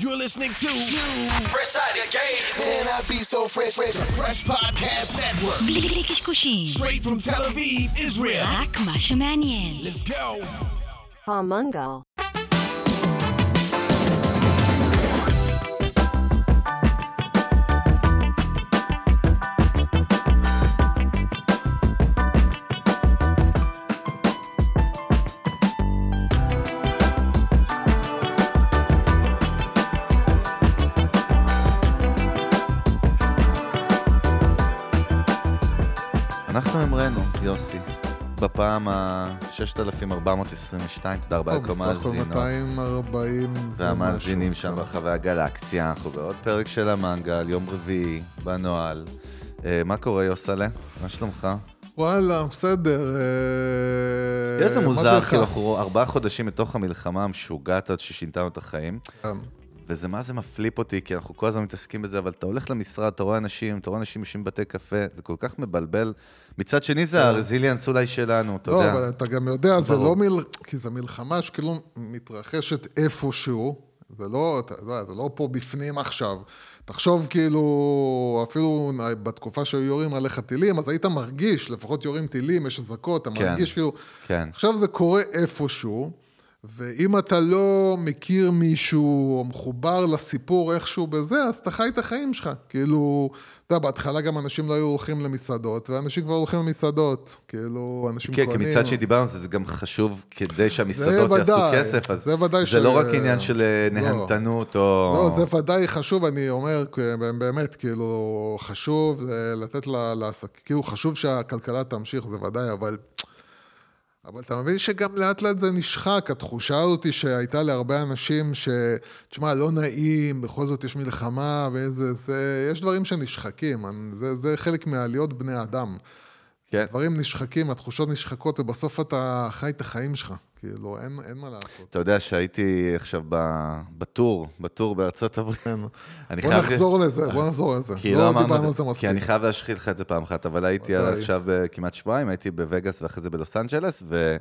You're listening to Fresh Out of the Game. Man, I be so fresh, fresh, fresh podcast network. Straight from Tel Aviv, Israel. Let's go. Palmungal. המראנו, יוסי, בפעם ה-6422, תודה רבה לכל המאזינות 240 והמאזינים שם. ברחבי הגלקסיה, אנחנו בעוד פרק של המנגל, יום רביעי, בנוהל. אה, מה קורה, יוסלה? מה שלומך? וואלה, בסדר. אה, איזה מוזר? כאילו אנחנו ארבעה חודשים לתוך המלחמה המשוגעת הזאת ששינתה לנו את החיים, כן. וזה מה זה מפליפ אותי, כי אנחנו כל הזמן מתעסקים בזה, אבל אתה הולך למשרד, אתה רואה אנשים, אתה רואה אנשים יושבים בבתי קפה, זה כל כך מבלבל. מצד שני זה הרזיליאנס אולי שלנו, אתה כן. לא, יודע. אבל אתה גם יודע, זה ברור. לא מיל... כי זו מלחמה שכאילו מתרחשת איפשהו. זה לא, אתה יודע, זה לא פה בפנים עכשיו. תחשוב כאילו, אפילו בתקופה שהיו יורים עליך טילים, אז היית מרגיש, לפחות יורים טילים, יש אזעקות, אתה כן, מרגיש כאילו... כן. עכשיו זה קורה איפשהו, ואם אתה לא מכיר מישהו או מחובר לסיפור איכשהו בזה, אז אתה חי את החיים שלך. כאילו, אתה יודע, בהתחלה גם אנשים לא היו הולכים למסעדות, ואנשים כבר הולכים למסעדות. כאילו, אנשים כן, כי קונים. מצד שדיברנו על זה, זה גם חשוב כדי שהמסעדות יעשו ודאי, כסף, אז זה ודאי זה לא ש- רק עניין של אה, לא. נהנתנות או... לא, זה ודאי חשוב, אני אומר, באמת, כאילו, חשוב לתת לעסק, כאילו, חשוב שהכלכלה תמשיך, זה ודאי, אבל... אבל אתה מבין שגם לאט לאט זה נשחק, התחושה הזאת שהייתה להרבה אנשים ש... תשמע, לא נעים, בכל זאת יש מלחמה ואיזה... זה... יש דברים שנשחקים, זה, זה חלק מהעליות בני אדם. כן. דברים נשחקים, התחושות נשחקות, ובסוף אתה חי את החיים שלך. כאילו, אין, אין מה לעשות. אתה יודע שהייתי עכשיו ב- בטור, בטור בארצות הברית. כן. בוא חייב- נחזור לזה, בוא נחזור לזה. כי לא לא דיברנו על זה מספיק. כי אני חייב להשחיל לך את זה פעם אחת, אבל הייתי. עכשיו אה, כמעט שבועיים, הייתי בווגאס ואחרי זה בלוס אנג'לס, ו-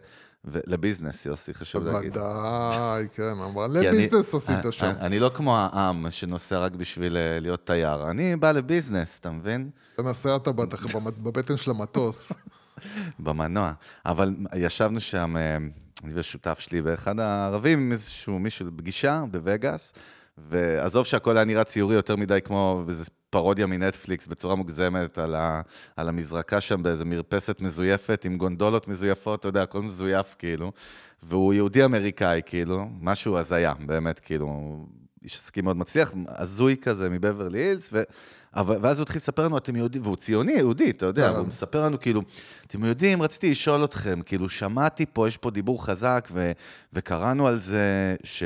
ולביזנס, יוסי, חשוב להגיד. ודאי, כן, אבל לביזנס עשית אני- שם. אני לא כמו העם שנוסע רק בשביל אה, להיות תייר, אני בא לביזנס, אתה מבין? תנסה אתה בטח בבטן של המטוס. במנוע. אבל ישבנו שם, אה, אני ושותף שלי ואחד הערבים איזשהו מישהו בפגישה בווגאס, ועזוב שהכל היה נראה ציורי יותר מדי כמו איזו פרודיה מנטפליקס בצורה מוגזמת על, ה, על המזרקה שם באיזה מרפסת מזויפת עם גונדולות מזויפות, אתה יודע, הכל מזויף כאילו. והוא יהודי אמריקאי, כאילו, משהו הזיה, באמת, כאילו, איש עסקים מאוד מצליח, הזוי כזה מבברלי הילס. אבל, ואז הוא התחיל לספר לנו, אתם יודעים, והוא ציוני, יהודי, אתה יודע, כן. והוא מספר לנו, כאילו, אתם יודעים, רציתי לשאול אתכם, כאילו, שמעתי פה, יש פה דיבור חזק, ו, וקראנו על זה, ש,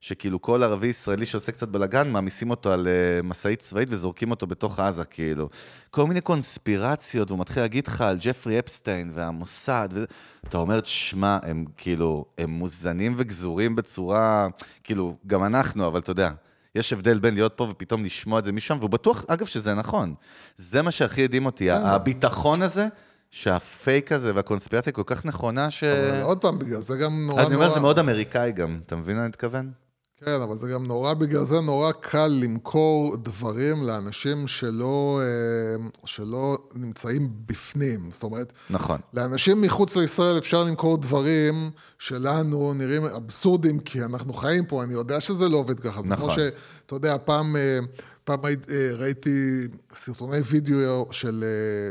שכאילו כל ערבי ישראלי שעושה קצת בלאגן, מעמיסים אותו על uh, משאית צבאית וזורקים אותו בתוך עזה, כאילו. כל מיני קונספירציות, והוא מתחיל להגיד לך על ג'פרי אפסטיין והמוסד, וזה. אתה אומר, תשמע, הם כאילו, הם מוזנים וגזורים בצורה, כאילו, גם אנחנו, אבל אתה יודע. יש הבדל בין להיות פה ופתאום לשמוע את זה משם, והוא בטוח, אגב, שזה נכון. זה מה שהכי הדהים אותי, הביטחון הזה, שהפייק הזה והקונספירציה כל כך נכונה, ש... אבל עוד פעם, בגלל זה גם נורא נורא... אני אומר, זה מאוד אמריקאי גם, אתה מבין מה אני מתכוון? כן, אבל זה גם נורא, בגלל זה נורא קל למכור דברים לאנשים שלא, אה, שלא נמצאים בפנים. זאת אומרת, נכון. לאנשים מחוץ לישראל אפשר למכור דברים שלנו נראים אבסורדים, כי אנחנו חיים פה, אני יודע שזה לא עובד ככה. זה נכון. כמו שאתה יודע, פעם, אה, פעם אה, ראיתי סרטוני וידאו של,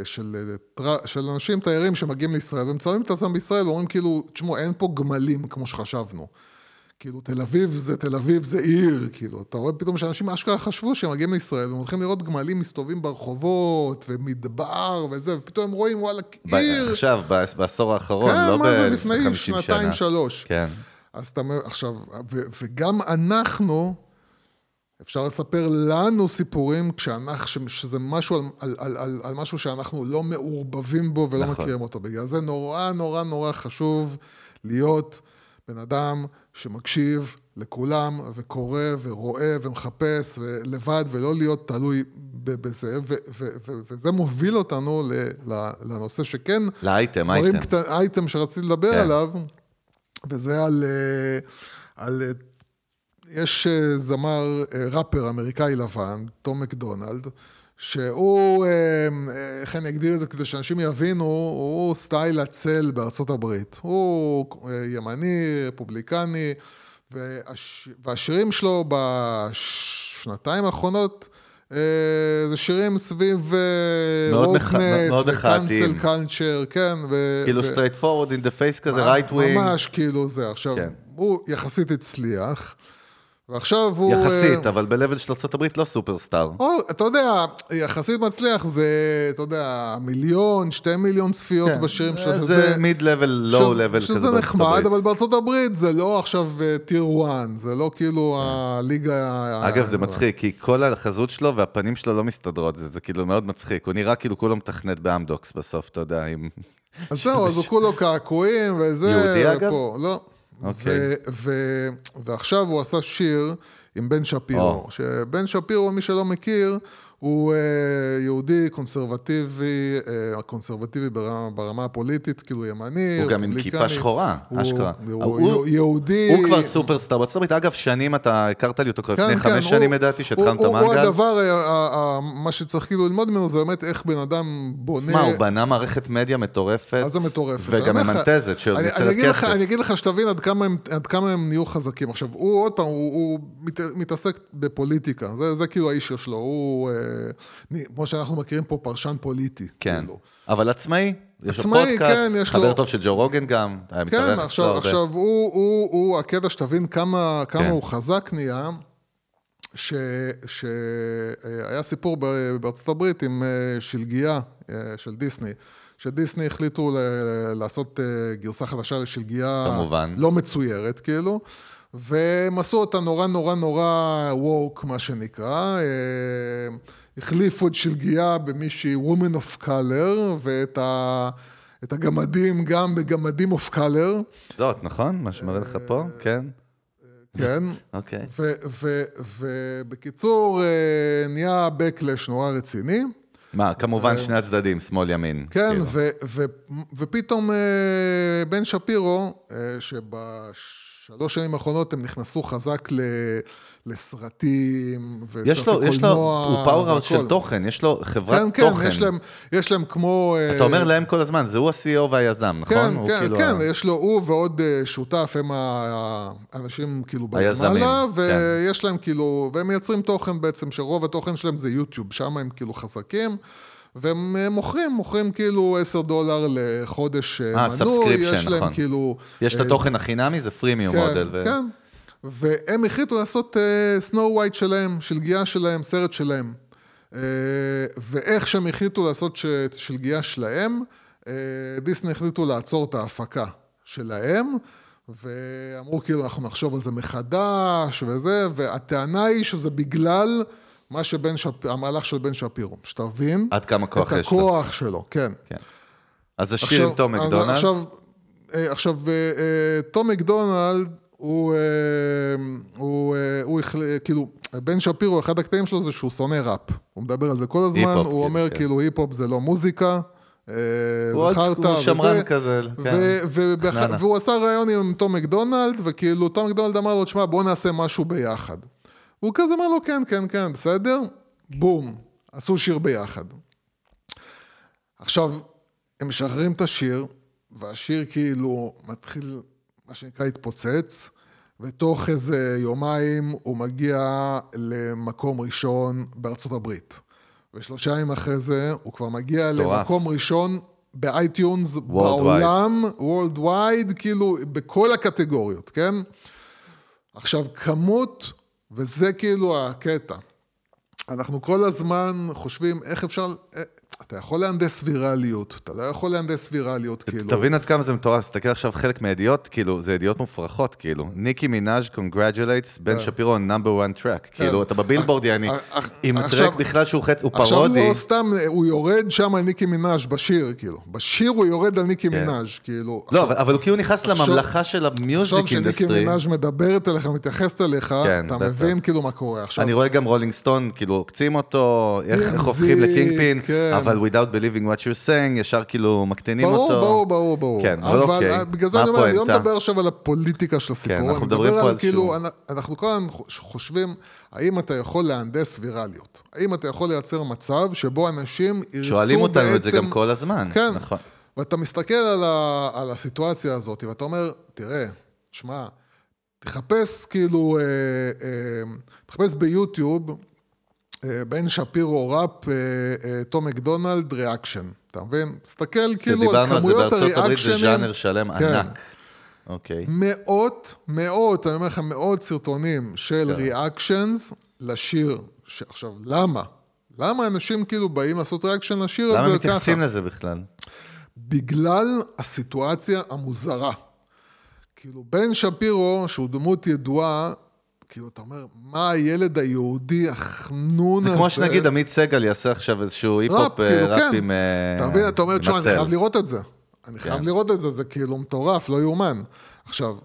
של, של אנשים, תיירים שמגיעים לישראל, ומצלמים את עצמם בישראל, ואומרים כאילו, תשמעו, אין פה גמלים כמו שחשבנו. כאילו, תל אביב זה תל אביב זה עיר, כאילו, אתה רואה פתאום שאנשים אשכרה חשבו שהם מגיעים לישראל, והם הולכים לראות גמלים מסתובבים ברחובות, ומדבר וזה, ופתאום הם רואים, וואלה, עיר. עכשיו, בעשור האחרון, כן, לא מה זה, ב- לפני 50 שנה. שנתיים, שלוש. כן. אז אתה אומר, עכשיו, ו- וגם אנחנו, אפשר לספר לנו סיפורים כשאנחנו, שזה משהו על, על, על, על, על משהו שאנחנו לא מעורבבים בו ולא נכון. מכירים אותו. בגלל זה נורא נורא נורא חשוב להיות בן אדם שמקשיב לכולם וקורא ורואה ומחפש לבד ולא להיות תלוי בזה, וזה מוביל אותנו לנושא שכן, לאייטם, אייטם. אייטם שרציתי לדבר כן. עליו, וזה על, אה, על אה, יש אה, זמר, ראפר אמריקאי לבן, תום מקדונלד, שהוא, אה, אה, איך אני אגדיר את זה כדי שאנשים יבינו, הוא סטייל הצל בארצות הברית. הוא אה, ימני, רפובליקני, והש... והשירים שלו בשנתיים האחרונות, אה, זה שירים סביב מחאתיים. וקאנסל קלצ'ר, כן. ו... כאילו straight forward in the face כזה, right wing. ממש כאילו זה. עכשיו, כן. הוא יחסית הצליח, ועכשיו הוא... יחסית, אה, אבל ב-level של ארה"ב לא סופרסטאר. או, אתה יודע, יחסית מצליח זה, אתה יודע, מיליון, שתי מיליון צפיות בשירים שלו. כן. זה מיד לואו שזה- level כזה שזה בארצות נחמד. אבל הברית זה לא עכשיו טיר 1, זה לא כאילו הליגה... כן. אגב, זה מצחיק, כי כל החזות שלו והפנים שלו לא מסתדרות, זה, זה כאילו מאוד מצחיק. הוא נראה כאילו כולו מתכנת באמדוקס בסוף, אתה יודע, עם... אז זהו, אז הוא כולו קעקועים וזה... יהודי, אגב? לא. אוקיי. ו- ו- ועכשיו הוא עשה שיר עם בן שפירו, או. שבן שפירו, מי שלא מכיר, הוא אה, יהודי קונסרבטיבי, אה, קונסרבטיבי ברמה, ברמה הפוליטית, כאילו ימני, הוא גם עם. כיפה שחורה, הוא- אשכרה. הוא, הוא- הוא יהודי... הוא כבר סופרסטאר בארצות הברית. אגב, שנים אתה הכרת לי אותו כבר לפני כן, חמש כן, שנים, הוא- ידעתי, הוא- שהתחלנו את הוא-. הדבר, אה, מה שצריך כאילו ללמוד ממנו זה באמת איך בן אדם בונה... מה, הוא בנה מערכת מדיה מטורפת. מה זה מטורפת? וגם ממנטזת, שיוצרת כסף. אני אגיד לך שתבין עד כמה הם- עד כמה הם נהיו חזקים. עכשיו, הוא עוד פעם, הוא הוא מת- מתעסק בפוליטיקה, זה זה כאילו האיש שלו, הוא, כמו שאנחנו מכירים פה, פרשן פוליטי. כן. כאילו. אבל עצמאי, יש לו עצמאי, פודקאסט, כן, יש חבר לו- טוב של ג'ו רוגן גם, היה כן, מתארח אצלו עכשיו, הרבה. עכשיו הוא, הוא, הוא, הקטע שתבין כמה, כמה כן. הוא חזק נהיה, שהיה סיפור ב- בארצות הברית עם אה, שלגיה אה, של דיסני, שדיסני החליטו ל- לעשות אה, גרסה חדשה לשלגיה כמובן. לא מצוירת, כאילו. והם עשו אותה נורא נורא נורא ווק, מה שנקרא. אה, החליפו את שלגיה במישהי woman of color, ואת ה... את הגמדים גם בגמדים of color, זאת, נכון? מה שמראה לך פה? כן. כן. אוקיי. ובקיצור, אה, נהיה backlash נורא רציני. מה, כמובן שני הצדדים, שמאל ימין. כן, כאילו. ופתאום אה, בן שפירו, אה, שבשלוש שנים האחרונות הם נכנסו חזק ל- לסרטים, יש לו, יש לו, קולנוע הוא powerhouse של. תוכן, יש לו חברת כן, כן, תוכן. יש להם, יש להם כמו... אה, אתה אומר להם כל הזמן, זה הוא ה-CEO והיזם, נכון? כן, כן, כאילו כן, ה- יש לו, הוא ועוד אה, שותף, הם האנשים כאילו היזמים, בלמעלה, כן. ויש להם כאילו, והם מייצרים תוכן בעצם, שרוב התוכן שלהם זה יוטיוב, שם הם כאילו חזקים. והם אה, מוכרים, מוכרים כאילו 10 דולר לחודש אה, מנוי, יש להם נכון. כאילו... יש את התוכן החינמי, זה פרימיום כן, מודל. ו- כן, והם החליטו לעשות Snow White שלהם, שלגיה שלהם, סרט שלהם. אה, ואיך שהם החליטו לעשות ש- שלגיה שלהם, אה, דיסני החליטו לעצור את ההפקה שלהם, ואמרו כאילו אנחנו נחשוב על זה מחדש וזה, והטענה היא שזה בגלל מה שבן שפ... המהלך של בן שפירו, שתבין. עד כמה כוח את יש לו. הכוח שלו, כן. כן. אז זה שיר עם תום אז מקדונלדס. עכשיו, אה, עכשיו, אה, תום מקדונלד, הוא, אה, הוא, אה, הוא, החל- כאילו, בן שפירו, אחד הקטעים שלו זה שהוא שונא ראפ. הוא מדבר על זה כל הזמן, הוא כאילו, אומר כן. כאילו היפ-הופ זה לא מוזיקה. אה, הוא עוד הוא שמרן. כזה, כן. והוא עשה ראיון עם תום מקדונלד, וכאילו תום מקדונלד אמר לו, תשמע, בוא נעשה משהו ביחד. והוא כזה אמר לו, כן, כן, כן, בסדר, בום, עשו שיר ביחד. עכשיו, הם משחררים את השיר, והשיר כאילו מתחיל, מה שנקרא, להתפוצץ, ותוך איזה יומיים הוא מגיע למקום ראשון בארצות הברית. ושלושה ימים אחרי זה, הוא כבר מגיע מטורף. למקום ראשון ב iTunes בעולם, World Wide, כאילו, בכל הקטגוריות, כן? עכשיו, כמות, וזה כאילו הקטע. אנחנו כל הזמן חושבים איך אפשר, אתה יכול להנדס ויראליות, אתה לא יכול להנדס ויראליות, כאילו. תבין עד כמה זה מטורף, תסתכל עכשיו חלק מהידיעות, כאילו, זה ידיעות מופרכות, כאילו. ניקי מינאז' congratulates, בן שפירו number 1 track. כאילו, אתה בבילבורד, יעני, אה, אה, עם עכשיו- track בכלל שהוא חצי, הוא עכשיו פרודי. לא סתם, הוא יורד שם על ניקי מינאז' בשיר, כאילו. בשיר הוא יורד על ניקי כן. מינאז', כאילו. לא, אבל- הוא כאילו נכנס עכשיו- לממלכה של עכשיו ה music שניקי industry. מינאז' מדברת אליך, מתייחסת אליך, אתה בטח. מבין כאילו מה קורה. עכשיו, אני רואה גם רולינג סטון, כאילו, עוקצים אותו, איך איך TMZ, הופכים ל kingpin, כן. אבל without believing what you're saying, ישר כאילו מקטינים ברור, אותו. ברור, ברור, ברור. כן, אבל אוקיי. אבל בגלל זה אני אומר, אני לא? מדבר עכשיו על הפוליטיקה של הסיפור, כן, אנחנו מדברים מדבר פה על כאילו, אנחנו כל הזמן חוש- חושבים, האם אתה יכול להנדס ויראליות? האם אתה יכול לייצר מצב שבו אנשים ירצו בעצם... שואלים אותנו את זה גם כל הזמן. כן. נכון. ואתה מסתכל על, ה, על הסיטואציה הזאת, ואתה אומר, תראה, שמע, תחפש כאילו, אה, אה, תחפש ביוטיוב, אה, בן שפירו ראפ, אה, אה, תום מקדונלד, reaction, אתה מבין? תסתכל כאילו על דיברנו על זה כמויות בארצות הברית, זה הריאקשנים. ז'אנר שלם כן. ענק. אוקיי. מאות, מאות, אני אומר לך, מאות סרטונים של כן. reactions לשיר. ש... עכשיו, למה? למה אנשים כאילו באים לעשות reaction לשיר הזה למה ככה? מתייחסים לזה בכלל? בגלל הסיטואציה המוזרה. כאילו, בן שפירו, שהוא דמות ידועה, כאילו, אתה אומר, מה הילד היהודי החנון זה הזה... כמו שנגיד עמית סגל יעשה עכשיו איזשהו היפ-הופ אה, כאילו, ראפ כן. עם אה, אתה מבין, אתה אומר, תשמע, אני חייב לראות את זה. אני חייב כן. לראות את זה, זה כאילו מטורף, לא יאומן. עכשיו,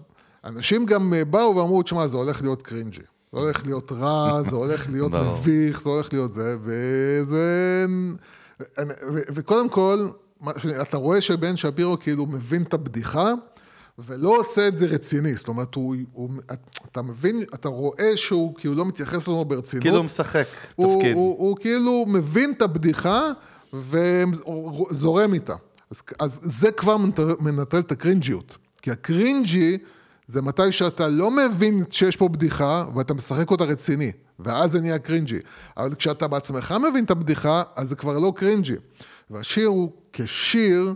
אנשים גם אה, באו ואמרו, תשמע, זה הולך להיות קרינג'י. זה הולך להיות רע, זה הולך להיות. מביך, זה הולך להיות זה, וזה... וקודם כל, אתה רואה שבן שפירו כאילו מבין את הבדיחה, ולא עושה את זה רציני. זאת אומרת, הוא, הוא, אתה מבין, אתה רואה שהוא כאילו לא מתייחס לזה ברצינות. כאילו הוא משחק הוא, תפקיד. הוא, הוא כאילו מבין את הבדיחה וזורם איתה. אז, אז זה כבר מנטר- מנטרל את הקרינג'יות. כי הקרינג'י זה מתי שאתה לא מבין שיש פה בדיחה ואתה משחק אותה רציני, ואז זה נהיה קרינג'י. אבל כשאתה בעצמך מבין את הבדיחה, אז זה כבר לא קרינג'י. והשיר הוא כשיר,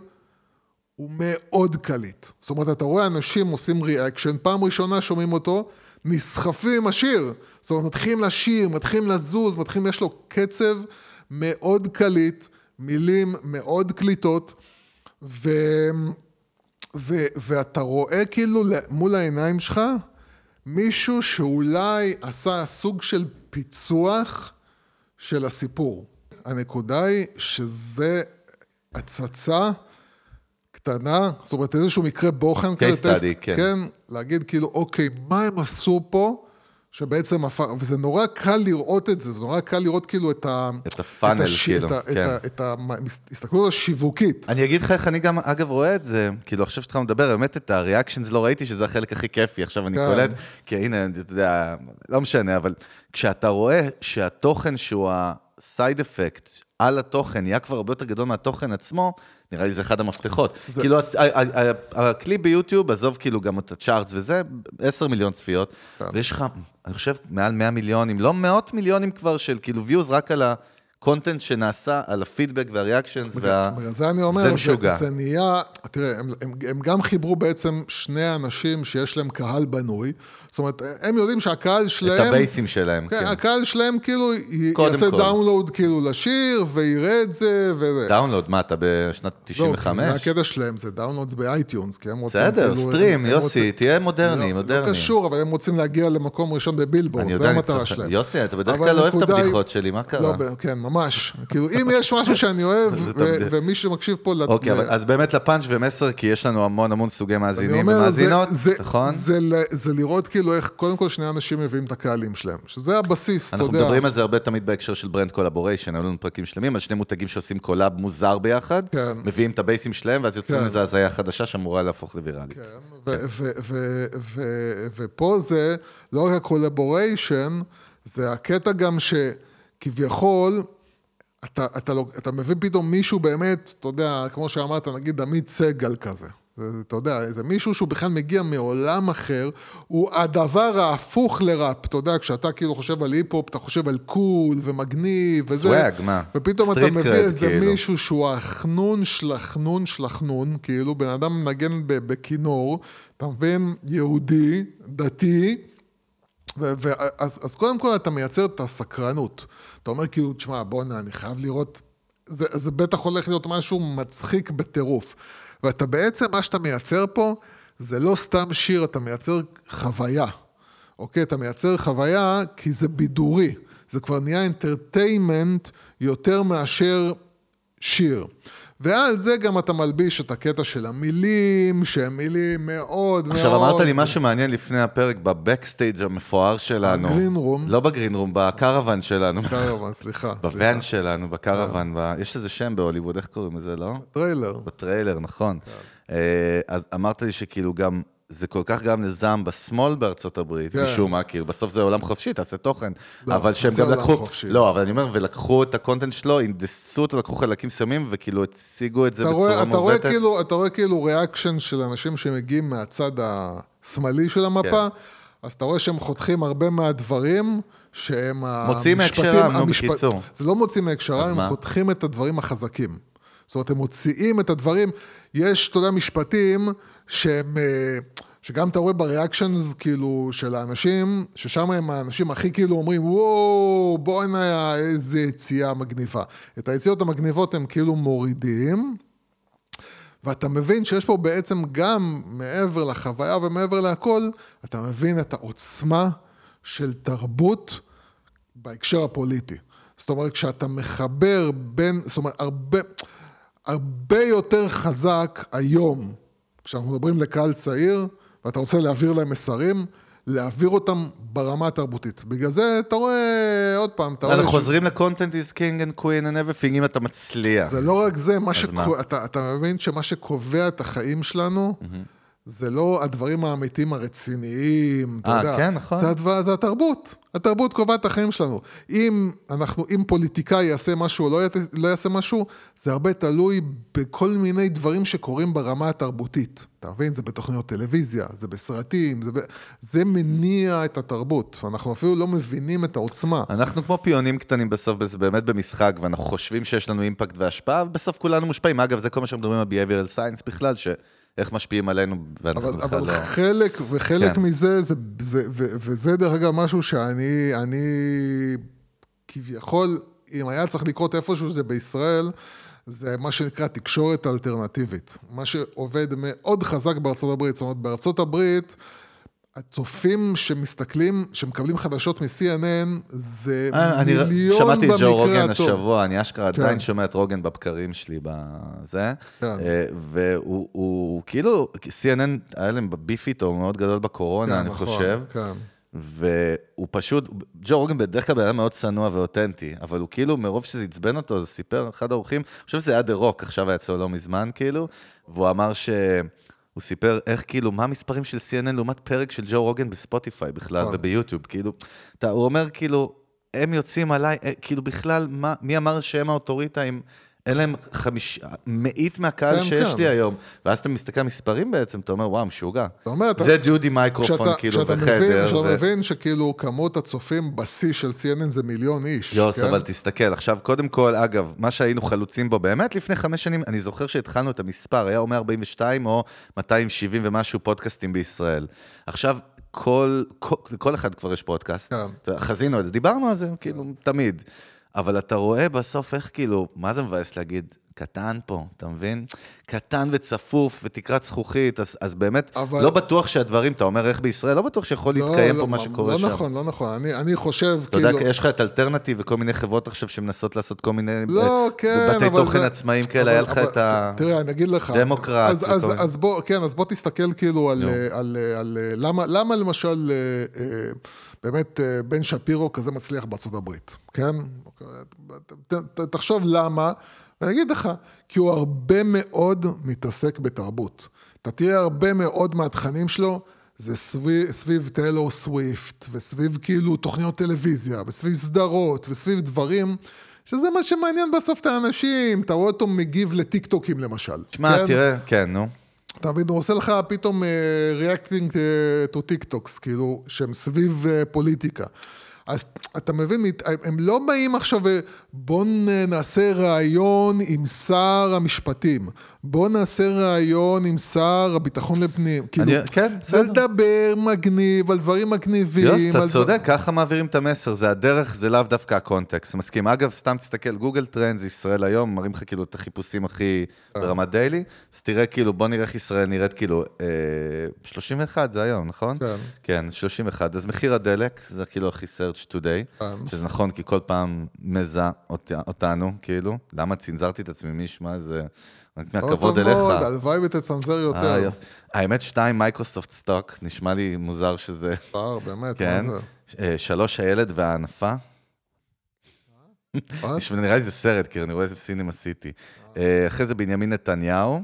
הוא מאוד קליט. זאת אומרת, אתה רואה אנשים עושים reaction, פעם ראשונה שומעים אותו, נסחפים עם השיר. זאת אומרת, מתחילים לשיר, מתחילים לזוז, מתחילים, יש לו קצב מאוד קליט, מילים מאוד קליטות, ו... ו... ואתה רואה כאילו מול העיניים שלך מישהו שאולי עשה סוג של פיצוח של הסיפור. הנקודה היא שזה הצצה קטנה, זאת אומרת איזשהו מקרה בוחן כזה, study, כן. כן, להגיד כאילו, אוקיי, מה הם עשו פה, שבעצם הפך, וזה נורא קל לראות את זה, זה נורא קל לראות כאילו את ה... את הפאנל, הש- כאילו, את ה- כן. את ה- את ההסתכלות השיווקית. אני אגיד לך איך אני גם, אגב, רואה את זה, כאילו, עכשיו שאתה מדבר, באמת את הריאקשנס לא ראיתי, שזה החלק הכי כיפי, עכשיו אני כן. קולט, כי הנה, אתה יודע, לא משנה, אבל כשאתה רואה שהתוכן שהוא הסייד אפקט על התוכן נהיה כבר הרבה יותר גדול מהתוכן עצמו, נראה לי זה אחד המפתחות. זה- כאילו, ה- ה- ה- הכלי ביוטיוב, עזוב כאילו גם את הצ'ארטס וזה, 10 מיליון צפיות, כן. ויש לך, אני חושב, מעל 100 מיליונים, לא מאות מיליונים כבר של כאילו views רק על ה content שנעשה, על הפידבק וה reactions וה... בגלל זה אני אומר, זה זה, משוגע. זה נהיה, תראה, הם, הם, הם גם חיברו בעצם שני אנשים שיש להם קהל בנוי, זאת אומרת, הם יודעים שהקהל שלהם... את הבייסים שלהם, כן, כן. הקהל שלהם כאילו יעשה כל. download כאילו לשיר, ויראה את זה, וזה. download, מה, אתה בשנת לא, 95? כי הקטע שלהם זה downloads ב iTunes, כי הם רוצים בסדר. stream, הם יוסי, תהיה מודרני, לא, מודרני. לא קשור, אבל הם רוצים להגיע למקום ראשון בבילבורד, אני המטרה. שלהם. יוסי, אתה בדרך כלל אוהב את הבדיחות שלי, מה קרה? לא, כן, ממש. כאילו, אם יש משהו שאני אוהב, ומי שמקשיב פה... אוקיי, אז באמת לפאנץ' ומסר, כי יש לנו המון המון סוגי מאזינים ומאזינות, נכון? זה לראות כאילו איך קודם כל שני אנשים מביאים את הקהלים שלהם, שזה הבסיס, אתה אנחנו יודע. מדברים על זה הרבה תמיד בהקשר של brand collaboration, היו לנו פרקים שלמים, על שני מותגים שעושים קולאב מוזר ביחד, כן. מביאים את הבייסים שלהם, ואז יוצאים כן. מזה הזיה חדשה שאמורה להפוך לוויראלית. כן, ופה זה לא רק ה collaboration, זה הקטע גם שכביכול, אתה, אתה, לא, אתה מביא פתאום מישהו באמת, אתה יודע, כמו שאמרת, נגיד עמית סגל כזה. זה, אתה יודע, זה מישהו שהוא בכלל מגיע מעולם אחר, הוא הדבר ההפוך לראפ, אתה יודע, כשאתה כאילו חושב על היפ-הופ, אתה חושב על cool ומגניב וזה. swag, מה? ופתאום אתה מביא איזה כאילו. מישהו שהוא החנון של החנון של החנון, כאילו בן אדם מנגן בכינור, אתה מבין? יהודי, דתי, ו- ו- אז, אז קודם כל אתה מייצר את הסקרנות. אתה אומר כאילו, תשמע, בואנה, אני חייב לראות, זה, זה בטח הולך להיות משהו מצחיק בטירוף. ואתה בעצם, מה שאתה מייצר פה, זה לא סתם שיר, אתה מייצר חוויה. אוקיי? אתה מייצר חוויה כי זה בידורי. זה כבר נהיה אינטרטיימנט יותר מאשר שיר. ועל זה גם אתה מלביש את הקטע של המילים, שהן מילים מאוד מאוד... עכשיו, אמרת לי משהו מעניין לפני הפרק, ב backstage המפואר שלנו. ב green room. לא ב green room, בקרוון שלנו. קרוון, סליחה. בוואן שלנו, בקרוון, ב... יש איזה שם בהוליווד, איך קוראים לזה, לא? trailer. ב trailer, נכון. אה, אז אמרת לי שכאילו גם, זה כל כך גרם לזעם בשמאל בארצות הברית, כן. משום מה, כאילו, בסוף זה עולם חופשי, תעשה תוכן. לא, אבל שהם גם לקחו, חופשי. לא, אבל אני אומר, ולקחו את ה content שלו, הנדסו אותו, לקחו חלקים מסוימים, וכאילו הציגו את זה אתה בצורה רואה, אתה רואה. כאילו, אתה רואה כאילו ריאקשן של אנשים שמגיעים מהצד השמאלי של המפה, כן. אז אתה רואה שהם חותכים הרבה מהדברים שהם מוציאים המשפטים- מהקשרם, נו, המשפט- בקיצור. זה לא מוציאים מהקשרם, הם מה? חותכים את הדברים החזקים. זאת אומרת, הם מוציאים את הדברים, יש, אתה יודע, משפטים שהם... אה, שגם אתה רואה בריאקשנס, כאילו, של האנשים, ששם הם האנשים הכי כאילו אומרים, וואו, בוא'נה, איזה יציאה מגניבה. את היציאות המגניבות הם כאילו מורידים, ואתה מבין שיש פה בעצם גם מעבר לחוויה ומעבר להכל, אתה מבין את העוצמה של תרבות בהקשר הפוליטי. זאת אומרת, כשאתה מחבר בין, זאת אומרת, הרבה, הרבה יותר חזק היום, כשאנחנו מדברים לקהל צעיר, ואתה רוצה להעביר להם מסרים, להעביר אותם ברמה התרבותית. בגלל זה אתה רואה, עוד פעם, אתה רואה... אנחנו חוזרים לקונטנט is king and queen and everything, אם אתה מצליח. זה לא רק זה, מה מה? שקו... אתה, אתה מבין שמה שקובע את החיים שלנו, זה לא הדברים האמיתיים הרציניים, אתה אה, יודע. כן, נכון. זה, הדבר, זה התרבות. התרבות קובעת את החיים שלנו. אם אנחנו, אם פוליטיקאי יעשה משהו או לא, לא יעשה משהו, זה הרבה תלוי בכל מיני דברים שקורים ברמה התרבותית. אתה מבין? זה בתוכניות טלוויזיה, זה בסרטים, זה, ב... זה מניע את התרבות. ואנחנו אפילו לא מבינים את העוצמה. אנחנו כמו פיונים קטנים בסוף, זה באמת במשחק, ואנחנו חושבים שיש לנו אימפקט והשפעה, ובסוף כולנו מושפעים. אגב, זה כל מה שאנחנו מדברים על behavioral science בכלל, שאיך משפיעים עלינו, ואנחנו אבל, בכלל אבל לא... חלק, וחלק כן. מזה, זה, זה, ו, וזה דרך אגב משהו שאני, אני כביכול, אם היה צריך לקרות איפשהו זה בישראל, זה מה שנקרא תקשורת אלטרנטיבית. מה שעובד מאוד חזק בארצות הברית. זאת אומרת, בארצות הברית, הצופים שמסתכלים, שמקבלים חדשות מ-CNN, זה אה, אני מיליון שמעתי את במקרה ג'ו רוגן הטוב. השבוע, אני אשכרה כן. עדיין שומע את רוגן בבקרים שלי בזה, כן. אה, והוא הוא כאילו, CNN היה להם ביף איתו מאוד גדול בקורונה, כן, אני נכון, חושב, כן. והוא פשוט, ג'ו רוגן בדרך כלל בן אדם מאוד צנוע ואותנטי, אבל הוא כאילו, מרוב שזה עצבן אותו, אז סיפר אחד האורחים, אני חושב שזה היה דה רוק, עכשיו היה אצלו לא מזמן, כאילו, והוא אמר ש... הוא סיפר איך, כאילו, מה המספרים של CNN לעומת פרק של ג'ו רוגן בספוטיפיי בכלל נכון. וביוטיוב, כאילו, אתה, הוא אומר, כאילו, הם יוצאים עליי, אה, כאילו, בכלל, מה, מי אמר שהם האוטוריטה אם אין להם חמיש... מאית מהקהל כן, שיש כן. לי היום? ואז אתה מסתכל על מספרים בעצם, אתה אומר, וואו, משוגע. זה dude microphone, כשאתה- כאילו, כשאתה וחדר. מבין, כשאתה ו- מבין שכאילו כמות הצופים בשיא של CNN זה מיליון איש. יוס, כן? אבל תסתכל, עכשיו, קודם כל, אגב, מה שהיינו חלוצים בו באמת לפני חמש שנים, אני זוכר שהתחלנו את המספר, היה או 142 או 270 ומשהו פודקאסטים בישראל. עכשיו, כל, כל, לכל אחד כבר יש פודקאסט. כן. חזינו את זה, דיברנו על זה, כאילו, תמיד. אבל אתה רואה בסוף איך, כאילו, מה זה מבאס להגיד? קטן פה, אתה מבין? קטן וצפוף ותקרת זכוכית, אז, אז באמת, אבל- לא בטוח שהדברים, אתה אומר איך בישראל, לא בטוח שיכול להתקיים פה מה שקורה לא שם. נכון, לא נכון. אני, אני חושב, אתה יודע, כאילו... יש לך את אלטרנטיב וכל מיני חברות עכשיו שמנסות לעשות כל מיני לא, אה, כן, בתי אבל תוכן זה- עצמאיים כאלה, אבל- היה לך אבל את ה... תראה, אני אגיד לך. דמוקרט אז, אז, מיני. אז בוא, כן, אז בוא תסתכל כאילו על, נו. על, על, על למה, למה למשל, אה, אה, באמת אה, בן שפירו כזה מצליח בארצות הברית, כן? ת- תחשוב למה, ואני אגיד לך, כי הוא הרבה מאוד מתעסק בתרבות. אתה תראה הרבה מאוד מהתכנים שלו, זה סביב, סביב טיילור סוויפט, וסביב כאילו תוכניות טלוויזיה, וסביב סדרות, וסביב דברים, שזה מה שמעניין בסוף את האנשים. אתה רואה אותו מגיב לטיקטוקים למשל. תשמע, כן? תראה, כן, נו. אתה מבין, הוא עושה לך פתאום אה, reacting to TikToks, כאילו, שהם סביב אה, פוליטיקה. אז אתה מבין, הם לא באים עכשיו, ו- בוא נ- נעשה ראיון עם שר המשפטים, בוא נעשה ראיון עם שר הביטחון לפנים. כאילו, אני- כן, זה בסדר. לדבר מגניב על דברים מגניבים. יוס, אתה דבר- צודק, ככה מעבירים את המסר, זה הדרך, זה לאו דווקא ה context. מסכים. אגב, סתם תסתכל, Google Trends, ישראל היום, מראים לך כאילו את החיפושים הכי ברמת daily, אז תראה כאילו, בוא נראה איך ישראל נראית כאילו, אה, 31 זה היום, נכון? כן. כן, 31. אז מחיר הדלק, זה כאילו הכי searched, searched today, אה. שזה נכון, כי כל פעם מזה אות- אותנו, כאילו. למה צנזרתי את עצמי? מי ישמע איזה... רק מהכבוד אליך. מאוד, הלוואי ותצנזר אה, יותר. יופי. האמת, שתיים, Microsoft stock, נשמע לי מוזר שזה... שר, באמת, כן. אה, שלוש, הילד והאנפה. נשמע- נראה לי זה סרט, כי אני רואה איזה סינמה סיטי. אה, אחרי זה בנימין נתניהו.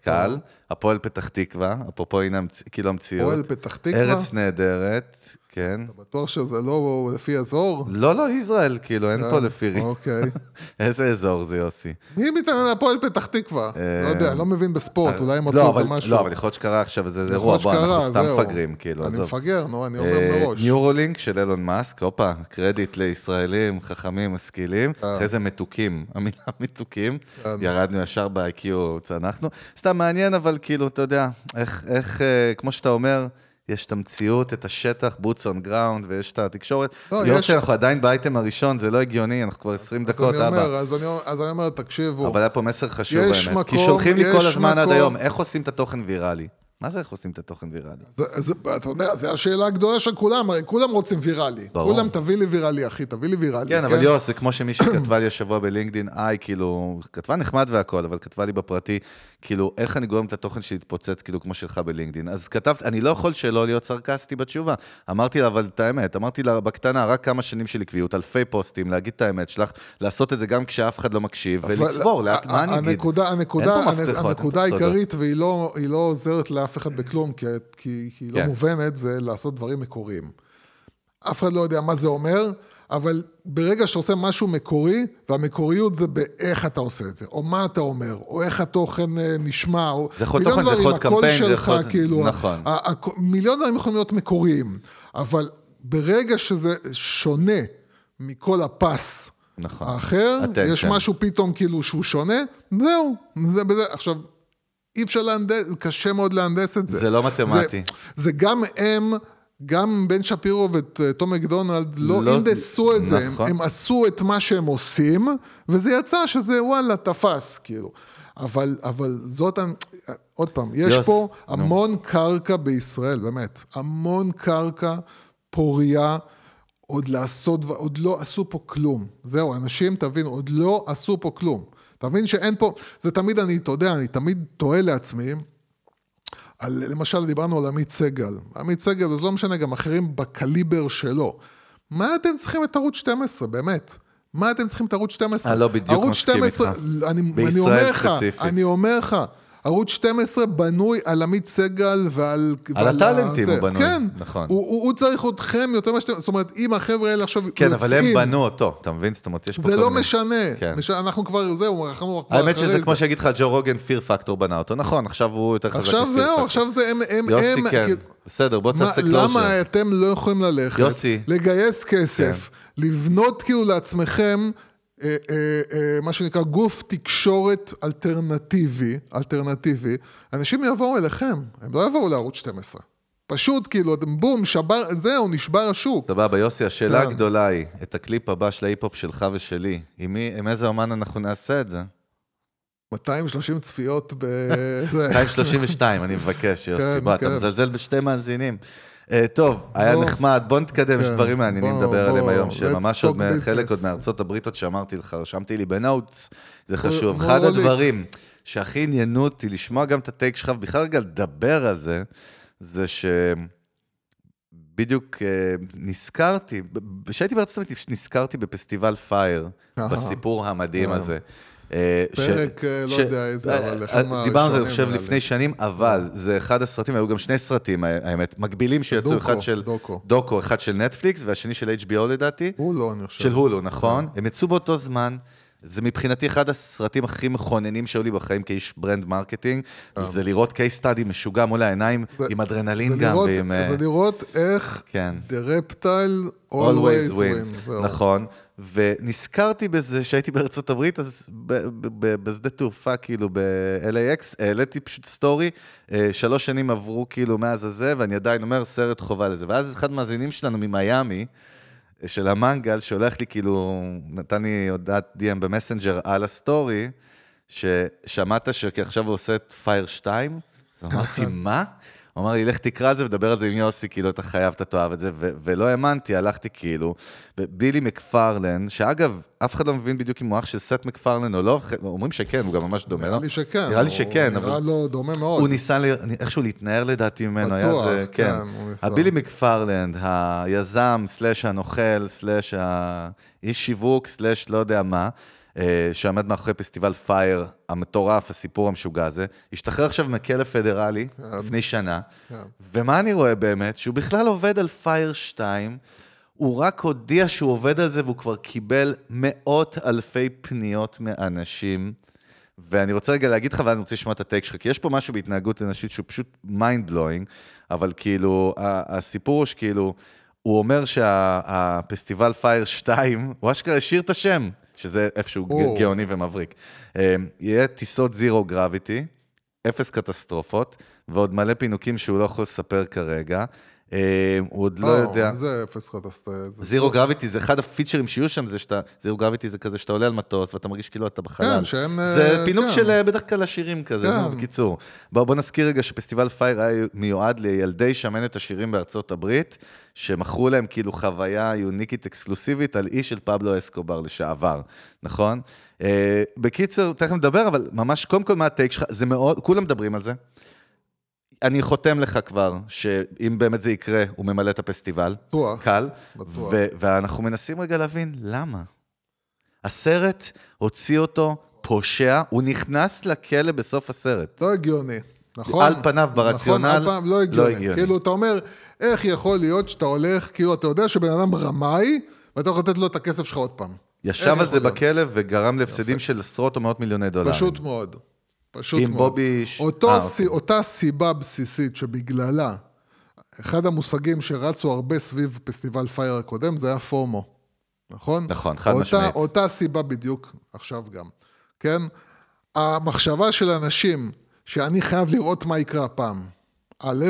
קל. הפועל פתח תקווה, אפרופו הנה כאילו המציאות. פועל פתח תקווה? ארץ נהדרת, כן. אתה בטוח שזה לא לפי אזור? לא, לא, ישראל, כאילו, אין פה כן, לפי... אוקיי. איזה אזור זה, יוסי? מי מתעניין להפועל פתח תקווה? לא יודע, אני לא מבין בספורט, אולי הם עשו לא, איזה אבל- משהו. לא, אבל יכול להיות שקרה עכשיו איזה איזה אירוע, בוא, אנחנו סתם. מפגרים, כאילו, אני עזוב. מפגר, נו, אני אומר אה, מראש. ניורולינק של אילון מאסק, הופה, קרדיט לישראלים, חכמים, משכילים. אחרי זה מתוקים, המילה מתוקים, כן. ירדנו ישר ב-IQ, צנחנו. סתם מעניין, אבל כאילו, אתה יודע, איך, אה, כמו שאתה אומר, יש את המציאות, את השטח, boots on ground, ויש את התקשורת. לא, יוסי, יש- אנחנו עדיין באייטם הראשון, זה לא הגיוני, אנחנו כבר 20 אז דקות, אני אומר, אבא. אז אני אז אני אומר, תקשיבו, אבל היה פה מסר חשוב באמת. כי מקום- שולחים לי כל הזמן עד מקום- היום, איך עושים את התוכן ויראלי? מה זה איך עושים את התוכן ויראלי? זה, זה, אתה יודע, זו השאלה הגדולה של כולם, הרי כולם רוצים ויראלי. ברור. כולם, תביא לי ויראלי, אחי, תביא לי ויראלי. כן, אבל יוס, זה כמו שמישהי כתבה לי השבוע בלינקדין, היי, כאילו, כתבה נחמד והכל, אבל כתבה לי בפרטי, כאילו, איך אני גורם את התוכן שלי להתפוצץ, כאילו, כמו שלך בלינקדין. אז כתבת, אני לא יכול שלא להיות סרקסטי בתשובה. אמרתי לה, אבל את האמת, אמרתי לה, בקטנה, רק כמה שנים של עקביות, אלפי פוסטים, להגיד את האמת שלך, לעשות את זה גם כשאף אחד לא מקשיב, אבל ולצבור, לאט, ה- מה אני אגיד? הנקודה, הנקודה, אין פה הנ- מפתחות, אין פה הנקודה סודות. העיקרית, והיא לא, היא לא עוזרת לאף אחד בכלום, כי, כי, כי לא כן. מובנת, זה לעשות דברים מקוריים. אף אחד לא יודע מה זה אומר, אבל ברגע שאתה עושה משהו מקורי, והמקוריות זה באיך אתה עושה את זה, או מה אתה אומר, או איך התוכן אה, נשמע, או... זה יכול מיליון תוכן, זה דברים, יכול הקול קמפיין, זה שלך, יכול- כאילו, נכון. ה- ה- מיליון דברים יכולים להיות מקוריים, אבל ברגע שזה שונה מכל הפס, נכון. האחר, Attention. יש משהו פתאום כאילו שהוא שונה, זהו, זה בזה. עכשיו, אי אפשר להנדס, קשה מאוד להנדס את זה. זה לא מתמטי. זה, זה גם הם, גם בן שפירו ותום מקדונלד לא, לא- הנדסו את זה, הם, נכון. הם עשו את מה שהם עושים, וזה יצא שזה וואלה, תפס, כאילו. אבל, אבל זאת, עוד פעם, יש יוס, פה נו. המון קרקע בישראל, באמת, המון קרקע פוריה. עוד לעשות, עוד לא עשו פה כלום. זהו, אנשים, תבין, עוד לא עשו פה כלום. תבין שאין פה, זה תמיד אני, אתה יודע, אני תמיד תוהה לעצמי, על, למשל, דיברנו על עמית סגל. עמית סגל, אז לא משנה, גם אחרים בקליבר שלו. מה אתם צריכים את ערוץ 12, באמת? מה אתם צריכים את ערוץ 12? אני לא בדיוק מסכים 12, איתך. אני, אני בישראל אומר לך, ספציפית. אני אומר לך, ערוץ 12 בנוי על עמית סגל ועל... על הטאלנטים. הוא בנוי, כן, נכון. הוא, הוא, הוא צריך אתכם יותר שאתם... זאת אומרת, אם החבר'ה האלה עכשיו כן, אבל הם יוצאים, בנו אותו, אתה מבין? זאת אומרת, יש פה זה לא מיני- משנה. כן. מש... אנחנו כבר, זהו, אנחנו כבר האמת שזה זה. כמו שיגיד לך, ג'ו רוגן, Fear Factor בנה אותו. נכון, עכשיו הוא יותר חזק עכשיו זהו. עכשיו זה הם... הם יוסי, הם, כן. כאילו, בסדר, בוא מה, תעשה closure. למה אתם לא יכולים ללכת, יוסי. כן. לגייס כסף, לבנות כאילו לעצמכם, מה שנקרא גוף תקשורת אלטרנטיבי, אלטרנטיבי, אנשים יבואו אליכם, הם לא יבואו לערוץ 12. פשוט כאילו, בום, שבר, זהו, נשבר השוק. סבבה, יוסי, השאלה כן. הגדולה היא, את הקליפ הבא של ההיפ-הופ שלך ושלי, עם מי- עם איזה אומן אנחנו נעשה את זה? 230 צפיות ב... זה. 232, אני מבקש, יוסי. כן, בוא, אתה כן. מזלזל בשתי מאזינים. אה, טוב, היה. נחמד, בוא נתקדם, יש כן, דברים מעניינים לדבר עליהם היום, שממש עוד חלק. עוד מארצות הברית עוד שאמרתי לך, רשמתי לי ב notes, זה חשוב. אחד. הדברים שהכי עניינו אותי לשמוע גם את הטייק שלך, ובכלל רגע לדבר על זה, זה ש... בדיוק אה, נזכרתי, כשהייתי בארצות הברית, נזכרתי בפסטיבל פייר. בסיפור המדהים אה. הזה. אה, ש- פרק, אה, לא ש- יודע איזה, אבל אה, אחד אה, דיברנו על זה, אני מהראשונים חושב, לפני. שנים, אבל זה אחד הסרטים, היו גם שני סרטים, האמת, מקבילים שיצאו, אחד של דוקו. דוקו, אחד של נטפליקס, והשני של HBO לדעתי, הוא לא, אני חושב. של הולו, נכון? הם יצאו באותו זמן. זה מבחינתי אחד הסרטים הכי מכוננים שהיו לי בחיים כאיש brand marketing, זה לראות case study משוגע מול העיניים, עם אדרנלין גם, ועם... זה לראות איך כן. The Reptile always wins. נכון. ונזכרתי בזה שהייתי בארצות הברית, אז ב- ב- ב- בשדה תעופה, כאילו ב-LAX, העליתי פשוט סטורי, אה, שלוש שנים עברו כאילו מאז הזה, ואני עדיין אומר סרט חובה לזה. ואז אחד מהמאזינים שלנו ממיאמי, אה, של המנגל, שולח לי כאילו, נתן לי הודעת DM במסנג'ר על הסטורי, ששמעת שעכשיו הוא עושה את Fyre 2? אז אמרתי, מה? הוא אמר לי, לך תקרא את זה ודבר על זה עם יוסי, כאילו, אתה חייב, אתה תאהב את זה, ו- ולא האמנתי, הלכתי כאילו, ובילי מקפרלן, שאגב, אף אחד לא מבין בדיוק אם הוא אח של סט מקפרלן או לא, אומרים שכן, הוא גם ממש דומה, נראה לא? לי שכן. נראה לי שכן, נראה אבל... לו דומה מאוד. הוא ניסה איכשהו להתנער לדעתי ממנו, היה זה, כן. כן. הבילי מקפרלנד, היזם, slash הנוכל, slash האיש שיווק, slash לא יודע מה, שעמד מאחורי פסטיבל Fyre המטורף, הסיפור המשוגע הזה, השתחרר עכשיו מכלא פדרלי לפני שנה, כן. ומה אני רואה באמת? שהוא בכלל עובד על Fyre 2, הוא רק הודיע שהוא עובד על זה והוא כבר קיבל מאות אלפי פניות מאנשים. ואני רוצה רגע להגיד לך, ואז אני רוצה לשמוע את ה take שלך, כי יש פה משהו בהתנהגות אנושית שהוא פשוט mind blowing, אבל כאילו, הסיפור הוא שכאילו, הוא אומר שהפסטיבל Fyre 2, הוא אשכרה השאיר את השם, שזה איפשהו או. גאוני ומבריק. אה, יהיה טיסות zero gravity, אפס קטסטרופות, ועוד מלא פינוקים שהוא לא יכול לספר כרגע. אה, הוא עוד לא יודע... זה אפס קטסטרופ. zero gravity זה אחד הפיצ'רים שיהיו שם, זה שאתה, zero gravity זה כזה שאתה עולה על מטוס ואתה מרגיש כאילו אתה בחלל. כן, שאין, זה אה, פינוק כן. של אה, בדרך כלל העשירים כזה, כן. בקיצור. בוא, בוא נזכיר רגע שפסטיבל פייר היה מיועד לילדי שמנת עשירים בארצות הברית, שמכרו להם כאילו חוויה יוניקית אקסקלוסיבית על אי של פבלו אסקובר לשעבר, נכון? אה, בקיצר, תכף נדבר, אבל ממש, קודם כל מה הטייק שלך, זה מאוד, כולם מדברים על זה. אני חותם לך כבר, שאם באמת זה יקרה, הוא ממלא את הפסטיבל. בטוח. קל. בטוח. ו- ואנחנו מנסים רגע להבין, למה? הסרט הוציא אותו פושע, הוא נכנס לכלא בסוף הסרט. לא הגיוני, נכון? על פניו, ברציונל, נכון, על פניו, לא הגיוני. לא הגיוני. כאילו, אתה אומר, איך יכול להיות שאתה הולך, כאילו, אתה יודע שבן אדם רמאי, ואתה יכול לתת לו את הכסף שלך עוד פעם. ישב על זה? בכלא וגרם להפסדים של עשרות או מאות מיליוני דולרים. פשוט מאוד. פשוט עם מאוד. בובי ש- אותו אה, סי, אותה סיבה בסיסית שבגללה, אחד המושגים שרצו הרבה סביב פסטיבל פייר הקודם, זה היה פומו, נכון? נכון, חד אותה, משמעית. אותה סיבה בדיוק עכשיו גם, כן? המחשבה של אנשים שאני חייב לראות מה יקרה הפעם. א',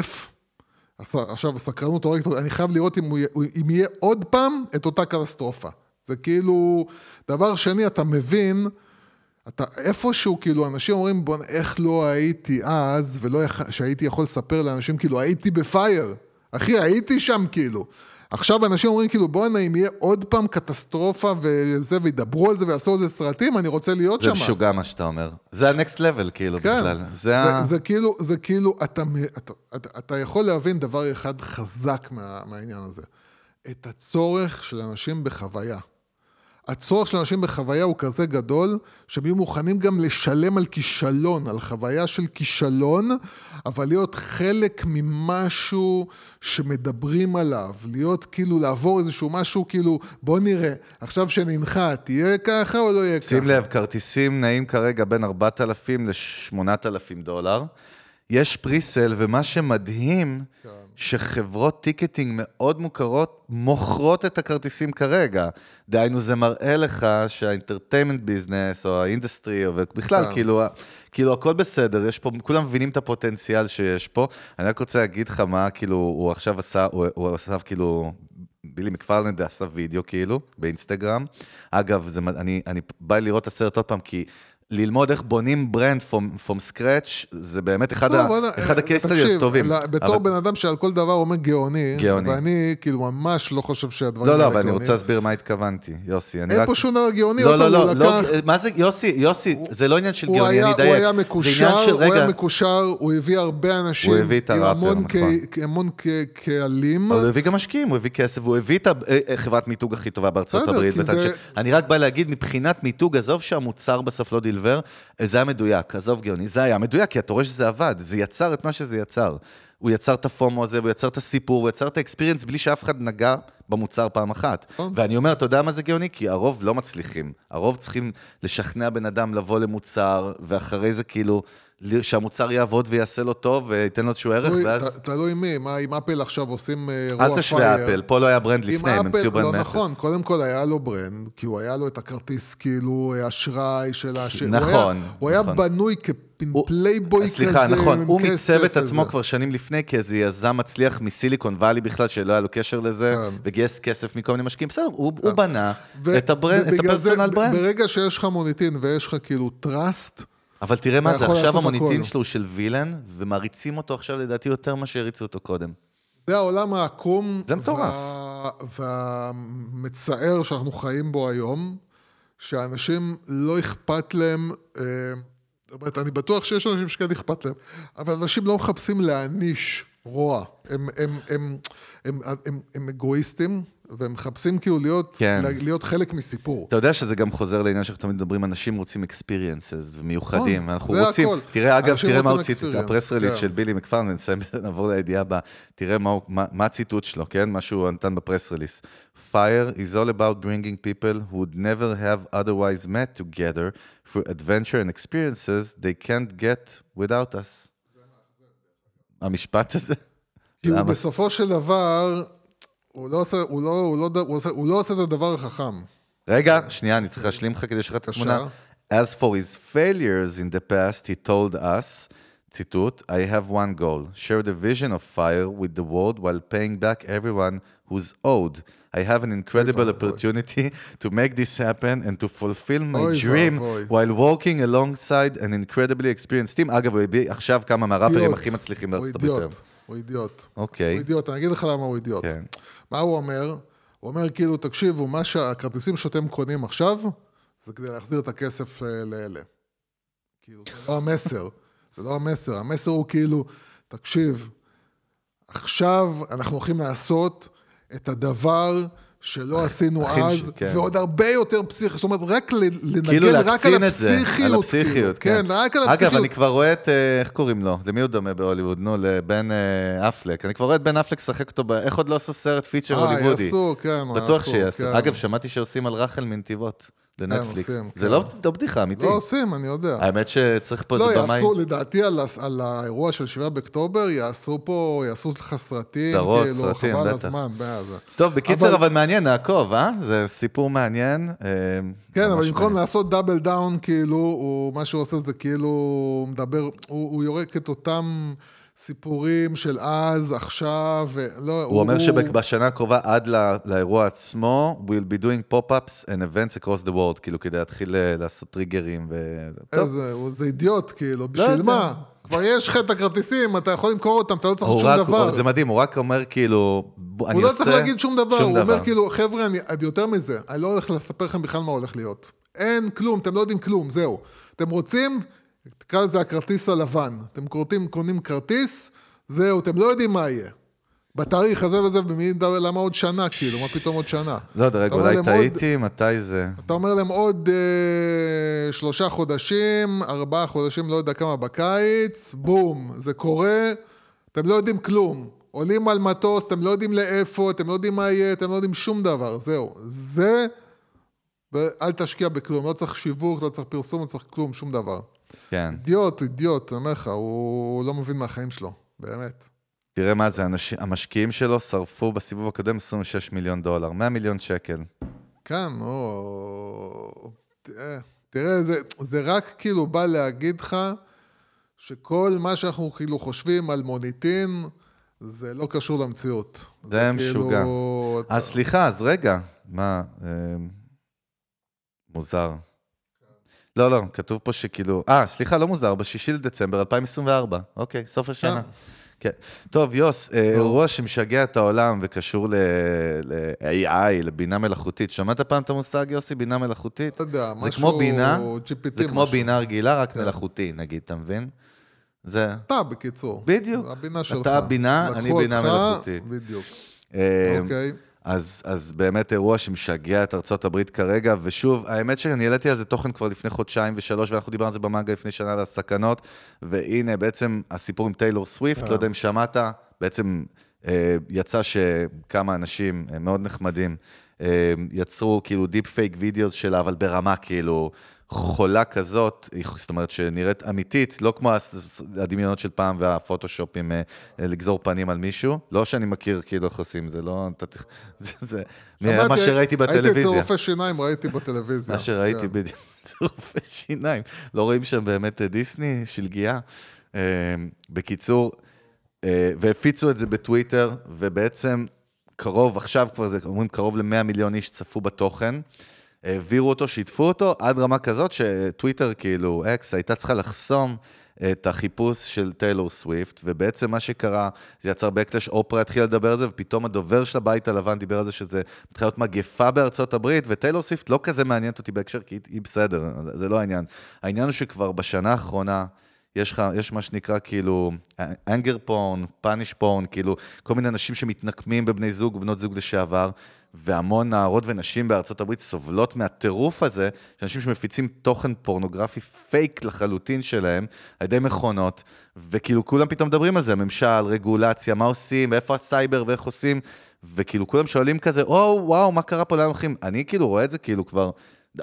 עכשיו הסקרנות הורגת, אותי, אני חייב לראות אם, הוא, אם יהיה עוד פעם את אותה קטסטרופה. זה כאילו, דבר שני, אתה מבין, אתה איפשהו, כאילו, אנשים אומרים, בוא, איך לא הייתי אז, ולא יכ... שהייתי יכול לספר לאנשים, כאילו, הייתי בפייר. אחי, הייתי שם, כאילו. עכשיו אנשים אומרים, כאילו, בואנה, אם יהיה עוד פעם קטסטרופה וזה, וידברו על זה ויעשו על זה סרטים, אני רוצה להיות זה שם. משוגע מה שאתה אומר. זה ה-next level, כאילו, כן. בכלל. זה זה, ה... זה כאילו, זה כאילו, אתה, אתה, אתה, אתה יכול להבין דבר אחד חזק מה, מהעניין הזה. את הצורך של אנשים בחוויה. הצורך של אנשים בחוויה הוא כזה גדול, שהם יהיו מוכנים גם לשלם על כישלון, על חוויה של כישלון, אבל להיות חלק ממשהו שמדברים עליו, להיות כאילו, לעבור איזשהו משהו, כאילו, בוא נראה, עכשיו שננחת, תהיה ככה או לא יהיה ככה? שים לב, כרטיסים נעים כרגע בין 4,000 ל-8,000 דולר. יש presale, ומה שמדהים, כן. שחברות ticketing מאוד מוכרות מוכרות את הכרטיסים כרגע. דהיינו, זה מראה לך שה entertainment business, או ה industry, ובכלל, כן. כאילו, כאילו, הכל בסדר, יש פה, כולם מבינים את הפוטנציאל שיש פה. אני רק רוצה להגיד לך מה, כאילו, הוא עכשיו עשה, הוא, הוא עשה, כאילו, בילי מקפרלנד עשה וידאו, כאילו, באינסטגרם. אגב, זה, אני, אני בא לראות את הסרט עוד פעם, כי... ללמוד איך בונים brand from scratch, זה באמת אחד, לא, ה, אחד אה, ה case. לא, בתור אבל- בן אדם שעל כל דבר אומר גאוני, גאוני. ואני כאילו ממש לא חושב שהדברים לא, האלה לא, אבל אני. רוצה להסביר מה התכוונתי, יוסי. אין רק... פה שום דבר גאוני, לא, לא, לא, הוא לא, לקח- מה זה, יוסי, יוסי, זה לא עניין של הוא גאוני, היה- אני אדייק. הוא היה מקושר, של, הוא היה מקושר, הוא הביא הרבה אנשים, הוא הביא את הראפר, נכון. המון קהלים. אבל הוא הביא גם משקיעים, הוא הביא כסף, והוא הביא את החברת מיתוג הכי טובה בארצות הברית. אני רק בא להגיד, מבחינת מיתוג, עזוב שהמוצר בסוף לא דילבר, זה היה מדויק, עזוב גאוני, זה היה מדויק, כי אתה רואה שזה עבד, זה יצר את מה שזה יצר. הוא יצר את הפומו הזה, הוא יצר את הסיפור, הוא יצר את האקספיריאנס בלי שאף אחד נגע במוצר פעם אחת. ואני אומר, אתה יודע מה זה גאוני? כי הרוב לא מצליחים. הרוב צריכים לשכנע בן אדם לבוא למוצר, ואחרי זה כאילו, שהמוצר יעבוד ויעשה לו טוב, וייתן לו איזשהו ערך, תלוי- ואז... ת- תלוי מי, מה אם אפל עכשיו עושים אה, אירוע אל תשווה פייר. אפל, פה לא היה brand לפני, הם המציאו אפל, brand לא מאפס. נכון, קודם כל היה לו brand, כי הוא היה לו את הכרטיס כאילו אשראי של הש... נכון, הוא היה, הוא היה נכון. בנוי הוא- כפלייבוי כזה, סליחה, נכון, הוא מיצב את עצמו. כבר שנים לפני כאיזה יזם מצליח מסיליקון וואלי בכלל, שלא היה לו קשר לזה, כן. וגייס כסף מכל מיני משקיעים. בסדר, הוא הוא בנה את ה personal brand. ברגע שיש לך מוניטין ויש לך כאילו טראסט, אבל תראה מה זה, עכשיו המוניטין. שלו הוא של וילן, ומעריצים אותו עכשיו לדעתי יותר ממה שהריצו אותו קודם. זה העולם העקום. זה מטורף. וה... והמצער שאנחנו חיים בו היום, שאנשים לא אכפת להם, אה, זאת אומרת, אני בטוח שיש אנשים שכן אכפת להם, אבל אנשים לא מחפשים להעניש רוע. הם, הם, הם, הם, הם, הם, הם אגואיסטים, והם מחפשים כאילו להיות, כן. להיות חלק מסיפור. אתה יודע שזה גם חוזר לעניין שאנחנו תמיד מדברים, אנשים רוצים experiences ומיוחדים, נכון, אנחנו רוצים, הכל. תראה אגב, תראה מה ציטוט, experience, הפרס רליס כן. של בילי מקפרן, ונסיים, נעבור לידיעה הבאה, תראה מה מה מה הציטוט שלו, כן? מה שהוא נתן בפרס רליס. Fire is all about bringing people who would never have otherwise met together through adventure and experiences they can't get without us. המשפט הזה? כי למה? בסופו של דבר, הוא לא עושה, הוא לא, הוא לא, הוא עושה, הוא לא עושה את הדבר החכם. רגע, שנייה, אני צריך להשלים לך כדי לשחרר את התמונה. As for his failures in the past, he told us, ציטוט, I have one goal, share the vision of fire with the world while paying back everyone who's owed. I have an incredible opportunity to make this happen and to fulfill my dream while working alongside an incredibly experienced team. אגב, הוא הביא עכשיו כמה מהראפרים. הכי מצליחים הוא בארצות הברית היום. אידיוט, הוא אידיוט. אוקיי. הוא אידיוט, אני אגיד לך למה הוא אידיוט. מה הוא אומר? הוא אומר כאילו, תקשיבו, מה שהכרטיסים שאתם קונים עכשיו, זה כדי להחזיר את הכסף אה, לאלה. כאילו, זה לא המסר. זה לא המסר. המסר הוא כאילו, תקשיב, עכשיו אנחנו הולכים לעשות את הדבר שלא עשינו הכי אז, כן. ועוד הרבה יותר פסיכי, זאת אומרת, רק לנגן כאילו רק על את זה, על הפסיכיות. הפסיכיות, כאילו. כן, רק על הפסיכיות. אגב, אני כבר רואה את, אה, איך קוראים לו? למי הוא דומה בהוליווד? נו, לבן אה, אפלק. אני כבר רואה את בן אפלק לשחק אותו, ב- איך עוד לא עשו סרט פיצ'ר אה, הוליוודי? יעשו, כן, בטוח יעשו, שיעשו. כן. אגב, שמעתי שעושים על רחל מנתיבות, לנטפליקס. עושים, זה כן. לא לא בדיחה, אמיתי. לא עושים, אני יודע. האמת שצריך פה לא, איזה במאי. יעשו, לדעתי על, על האירוע של 7 באוקטובר, יעשו פה, יעשו לך סרטים, סדרות, כאילו, סרטים, חבל בטח. הזמן, בעזה. טוב, בקיצר, אבל- אבל מעניין, נעקוב, אה? זה סיפור מעניין. אה, כן, אבל במקום. לעשות double down, כאילו, הוא, מה שהוא עושה זה כאילו, הוא מדבר, הוא, הוא יורק את אותם סיפורים של אז, עכשיו, ולא, הוא אומר שבשנה הקרובה, עד ל- לאירוע עצמו, we'll be doing pop-ups and events across the world, כאילו, כדי להתחיל אה, לעשות טריגרים ו... איזה, הוא- זה אידיוט, כאילו, בשביל יודע. מה? כבר יש לך את הכרטיסים, אתה יכול למכור אותם, אתה לא צריך הוא לעשות שום רק, דבר. זה מדהים, הוא רק אומר כאילו, בוא, אני הוא לא עושה... צריך להגיד שום דבר, שום הוא דבר. אומר כאילו, חבר'ה, אני אני יותר מזה, אני לא הולך לספר לכם בכלל מה הולך להיות. אין כלום, אתם לא יודעים כלום, זהו. אתם רוצים, תקרא לזה הכרטיס הלבן. אתם קוראים, קונים כרטיס, זהו, אתם לא יודעים מה יהיה. בתאריך הזה וזה, במי ידע למה עוד שנה, כאילו, מה פתאום עוד שנה? לא יודע, רגע, אולי להם עוד- טעיתי, מתי זה? אתה אומר להם עוד אה, שלושה חודשים, ארבעה חודשים, לא יודע כמה בקיץ, בום, זה קורה, אתם לא יודעים כלום. עולים על מטוס, אתם לא יודעים לאיפה, אתם לא יודעים מה יהיה, אתם לא יודעים שום דבר, זהו. זה, ואל תשקיע בכלום, לא צריך שיווק, לא צריך פרסום, לא צריך כלום, שום דבר. כן. אידיוט, אידיוט, אני אומר לך, הוא לא מבין מהחיים שלו, באמת. תראה מה זה, אנש... המשקיעים שלו שרפו בסיבוב הקודם 26 מיליון דולר, 100 מיליון שקל. כן, או... תראה, תראה זה, זה רק כאילו בא להגיד לך שכל מה שאנחנו כאילו חושבים על מוניטין, זה לא קשור למציאות. זה כאילו, משוגע. אתה- אז סליחה, אז רגע, מה, אה, מוזר. לא, לא, כתוב פה שכאילו, אה, סליחה, לא מוזר, בשישי לדצמבר 2024, אוקיי, סוף השנה. אה. כן. טוב, יוס, אה, אירוע שמשגע את העולם וקשור ל-AI, לבינה מלאכותית. שמעת פעם את המושג, יוסי, בינה מלאכותית? אתה יודע, זה משהו כמו בינה, זה כמו. בינה רגילה, רק מלאכותי, נגיד, אתה מבין? זה... אתה, בקיצור. בדיוק. הבינה שלך. אתה בינה, אני בינה מלאכותית. בדיוק. אה, אוקיי. אז, אז באמת אירוע שמשגע את ארצות הברית כרגע, ושוב, האמת שאני העליתי על זה תוכן כבר לפני חודשיים ושלוש, ואנחנו דיברנו על זה במאגה לפני שנה על הסכנות, והנה בעצם הסיפור עם טיילור סוויפט, לא יודע אם שמעת, בעצם אה, יצא שכמה אנשים אה, מאוד נחמדים אה, יצרו כאילו deep fake videos שלה, אבל ברמה כאילו חולה כזאת, זאת אומרת שנראית אמיתית, לא כמו הדמיונות של פעם והפוטושופים אה, אה, לגזור פנים על מישהו. לא שאני מכיר כאילו איך עושים, זה לא... זה- זה מה שראיתי הייתי אצל בטלוויזיה. רופא שיניים, ראיתי בטלוויזיה. מה שראיתי כן. בדיוק, זה רופא שיניים. לא רואים שם באמת אה, דיסני, שלגיה. בקיצור, והפיצו את זה בטוויטר, ובעצם קרוב, עכשיו כבר זה, אומרים קרוב ל-100 מיליון איש צפו בתוכן. העבירו אותו, שיתפו אותו, עד רמה כזאת שטוויטר, כאילו, אקס, הייתה צריכה לחסום את החיפוש של טיילור סוויפט, ובעצם מה שקרה, זה יצר backlash, אופרה התחילה לדבר על זה, ופתאום הדובר של הבית הלבן דיבר על זה שזה מתחיל להיות מגפה בארצות הברית, וטיילור סוויפט לא כזה מעניינת אותי בהקשר, כי היא, בסדר, זה, לא העניין. העניין הוא שכבר בשנה האחרונה, יש, לך, יש מה שנקרא כאילו anger porn, punish porn, כאילו כל מיני אנשים שמתנקמים בבני זוג ובנות זוג לשעבר, והמון נערות ונשים בארצות הברית סובלות מהטירוף הזה, שאנשים שמפיצים תוכן פורנוגרפי פייק לחלוטין שלהם, על ידי מכונות, וכאילו כולם פתאום מדברים על זה, ממשל, רגולציה, מה עושים, איפה הסייבר ואיך עושים, וכאילו כולם שואלים כזה, או, וואו, מה קרה פה, לאן הולכים? אני כאילו רואה את זה כאילו כבר...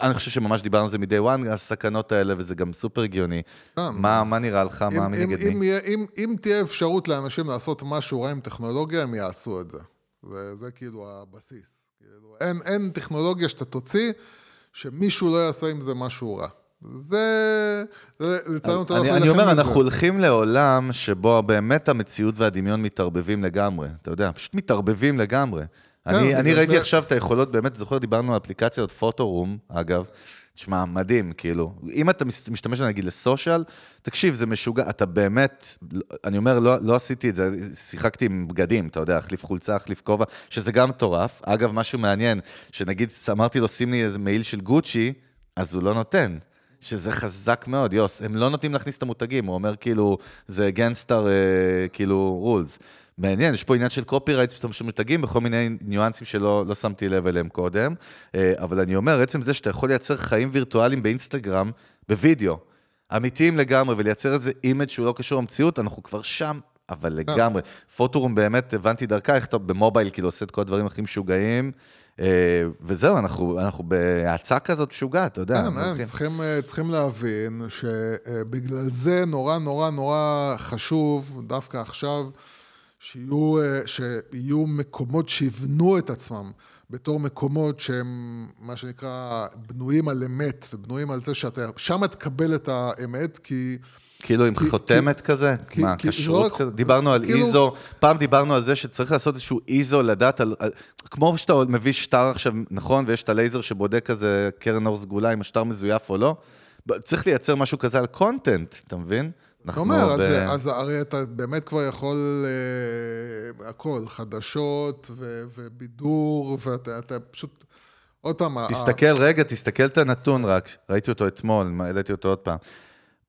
אני חושב שממש דיברנו על זה מ-day one, הסכנות האלה, וזה גם סופר הגיוני. אה, מה, מה נראה לך, מה אם, מנגד אם, מי? אם, אם, אם תהיה אפשרות לאנשים לעשות משהו רע עם טכנולוגיה, הם יעשו את זה. זה, זה כאילו הבסיס. כאילו, אין, אין טכנולוגיה שאתה תוציא, שמישהו לא יעשה עם זה משהו רע. זה, זה לצערנו אתה לא אני, יכול אני אומר. אנחנו הולכים לעולם שבו באמת המציאות והדמיון מתערבבים לגמרי. אתה יודע, פשוט מתערבבים לגמרי. אני, בגלל אני ראיתי עכשיו את היכולות, באמת, זוכר, דיברנו על אפליקציות פוטו-רום, אגב. תשמע, מדהים, כאילו. אם אתה משתמש, נגיד, לסושיאל, תקשיב, זה משוגע, אתה באמת, אני אומר, לא, לא עשיתי את זה, שיחקתי עם בגדים, אתה יודע, החליף חולצה, החליף כובע, שזה גם מטורף. אגב, משהו מעניין, שנגיד, אמרתי לו, שים לי איזה מעיל של גוצ'י, אז הוא לא נותן. שזה חזק מאוד, יוס. הם לא נותנים להכניס את המותגים, הוא אומר כאילו, זה גנסטר, אה, כאילו, רולס. מעניין, יש פה עניין של copyright של מותגים בכל מיני ניואנסים שלא לא שמתי לב אליהם קודם, אה, אבל אני אומר, עצם זה שאתה יכול לייצר חיים וירטואליים באינסטגרם, בווידאו, אמיתיים לגמרי, ולייצר איזה image שהוא לא קשור למציאות, אנחנו כבר שם, אבל לגמרי. פוטורום באמת, הבנתי דרכה, איך אתה ב mobile כאילו עושה את כל הדברים הכי משוגעים, אה, וזהו, אנחנו, אנחנו בהאצה כזאת משוגעת, אתה יודע. כן, צריכים, אה, צריכים להבין שבגלל זה נורא נורא נורא חשוב, דווקא עכשיו, שיהיו, אה, שיהיו מקומות שיבנו את עצמם בתור מקומות שהם, מה שנקרא, בנויים על אמת, ובנויים על זה שאתה, שם תקבל את האמת, כי... כאילו עם כי- חותמת כזה? כי- מה, כי- כשרות לא כזה? דיברנו על כאילו- איזו, פעם דיברנו על זה שצריך לעשות איזשהו איזו, לדעת על... על- כמו שאתה מביא שטר עכשיו, נכון, ויש את הלייזר שבודק כזה קרן אור סגולה, אם השטר מזויף או לא, צריך לייצר משהו כזה על קונטנט, אתה מבין? אתה אומר, אז, ב- אז הרי אתה באמת כבר יכול אה, הכל, חדשות ו, ובידור, ואתה אתה פשוט, עוד פעם, ה- תסתכל, רגע, תסתכל את הנתון רק, ראיתי אותו אתמול, העליתי אותו עוד פעם.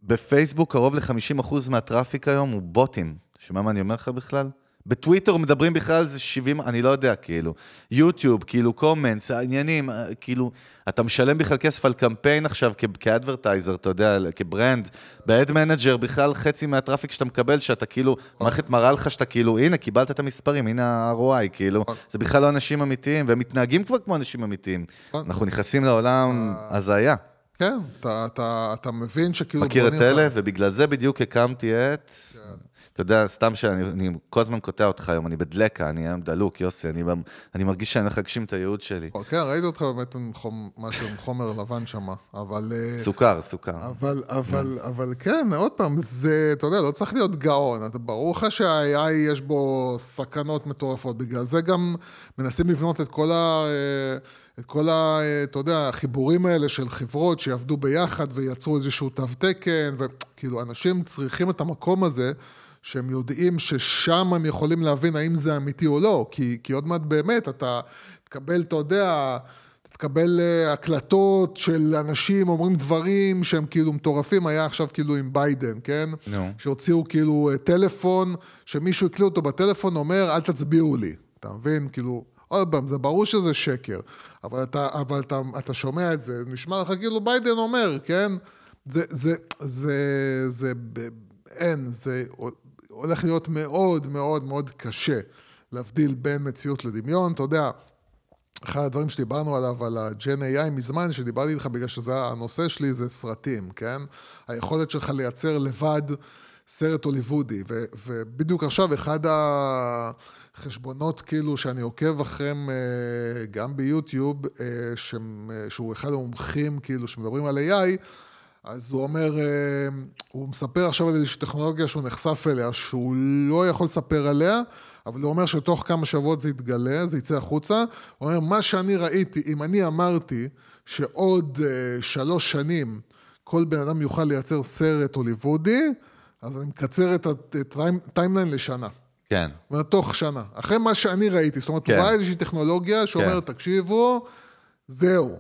בפייסבוק קרוב ל-50% מהטראפיק היום הוא בוטים. שומע מה אני אומר לך בכלל? בטוויטר מדברים בכלל על זה 70, אני לא יודע, כאילו. יוטיוב, כאילו קומנטס, העניינים, אה, כאילו, אתה משלם בכלל כסף על קמפיין עכשיו כ advertiser, אתה יודע, כ brand. ב ad manager בכלל חצי מה traffic שאתה מקבל, שאתה כאילו, המערכת מראה לך שאתה כאילו, הנה, קיבלת את המספרים, הנה ה-ROI, כאילו. זה בכלל לא אנשים אמיתיים, והם מתנהגים כבר כמו אנשים אמיתיים. אנחנו נכנסים לעולם הזיה. כן, אתה, אתה, אתה מבין שכאילו... מכיר את לך- אלה, ובגלל זה בדיוק הקמתי את... אתה יודע, סתם שאני אני כל הזמן קוטע אותך היום, אני בדלקה, אני היום דלוק, יוסי, אני, אני מרגיש שאני הולך להגשים את הייעוד שלי. כן, ראיתי אותך באמת עם חום, משהו עם חומר לבן שם, אבל... אה, סוכר, סוכר. אבל, אבל, אבל כן, עוד פעם, זה, אתה יודע, לא צריך להיות גאון. אתה, ברור לך שה-AI יש בו סכנות מטורפות. בגלל זה גם מנסים לבנות את כל ה... את כל ה... אתה יודע, החיבורים האלה של חברות שיעבדו ביחד וייצרו איזשהו תו תקן, וכאילו, אנשים צריכים את המקום הזה. שהם יודעים ששם הם יכולים להבין האם זה אמיתי או לא, כי, כי עוד מעט באמת אתה תקבל, אתה יודע, תקבל אה, הקלטות של אנשים אומרים דברים שהם כאילו מטורפים, היה עכשיו כאילו עם ביידן, כן? נו. שהוציאו כאילו אה, טלפון, שמישהו הקליט אותו בטלפון, אומר, אל תצביעו לי. אתה מבין? כאילו, עוד פעם, זה ברור שזה שקר, אבל אתה, אבל אתה, אתה שומע את זה, נשמע לך כאילו ביידן אומר, כן? זה, זה, זה, זה, ב- אין, זה הולך להיות מאוד מאוד מאוד קשה להבדיל בין מציאות לדמיון, אתה יודע. אחד הדברים שדיברנו עליו, על ה-Gen AI מזמן, שדיברתי איתך בגלל שזה הנושא שלי, זה סרטים, כן? היכולת שלך לייצר לבד סרט הוליוודי, ובדיוק עכשיו אחד החשבונות כאילו שאני עוקב אחריהם אה, גם ביוטיוב, אה, אה, שהוא אחד המומחים כאילו שמדברים על AI, אז הוא אומר, הוא מספר עכשיו על איזושהי טכנולוגיה שהוא נחשף אליה, שהוא לא יכול לספר עליה, אבל הוא אומר שתוך כמה שבועות זה יתגלה, זה יצא החוצה. הוא אומר, מה שאני ראיתי, אם אני אמרתי שעוד שלוש שנים כל בן אדם יוכל לייצר סרט הוליוודי, אז אני מקצר את הטיימליין לשנה. כן. זאת אומרת, תוך שנה. אחרי מה שאני ראיתי, זאת אומרת, כן. הוא ראה איזושהי טכנולוגיה שאומרת, כן. תקשיבו, זהו.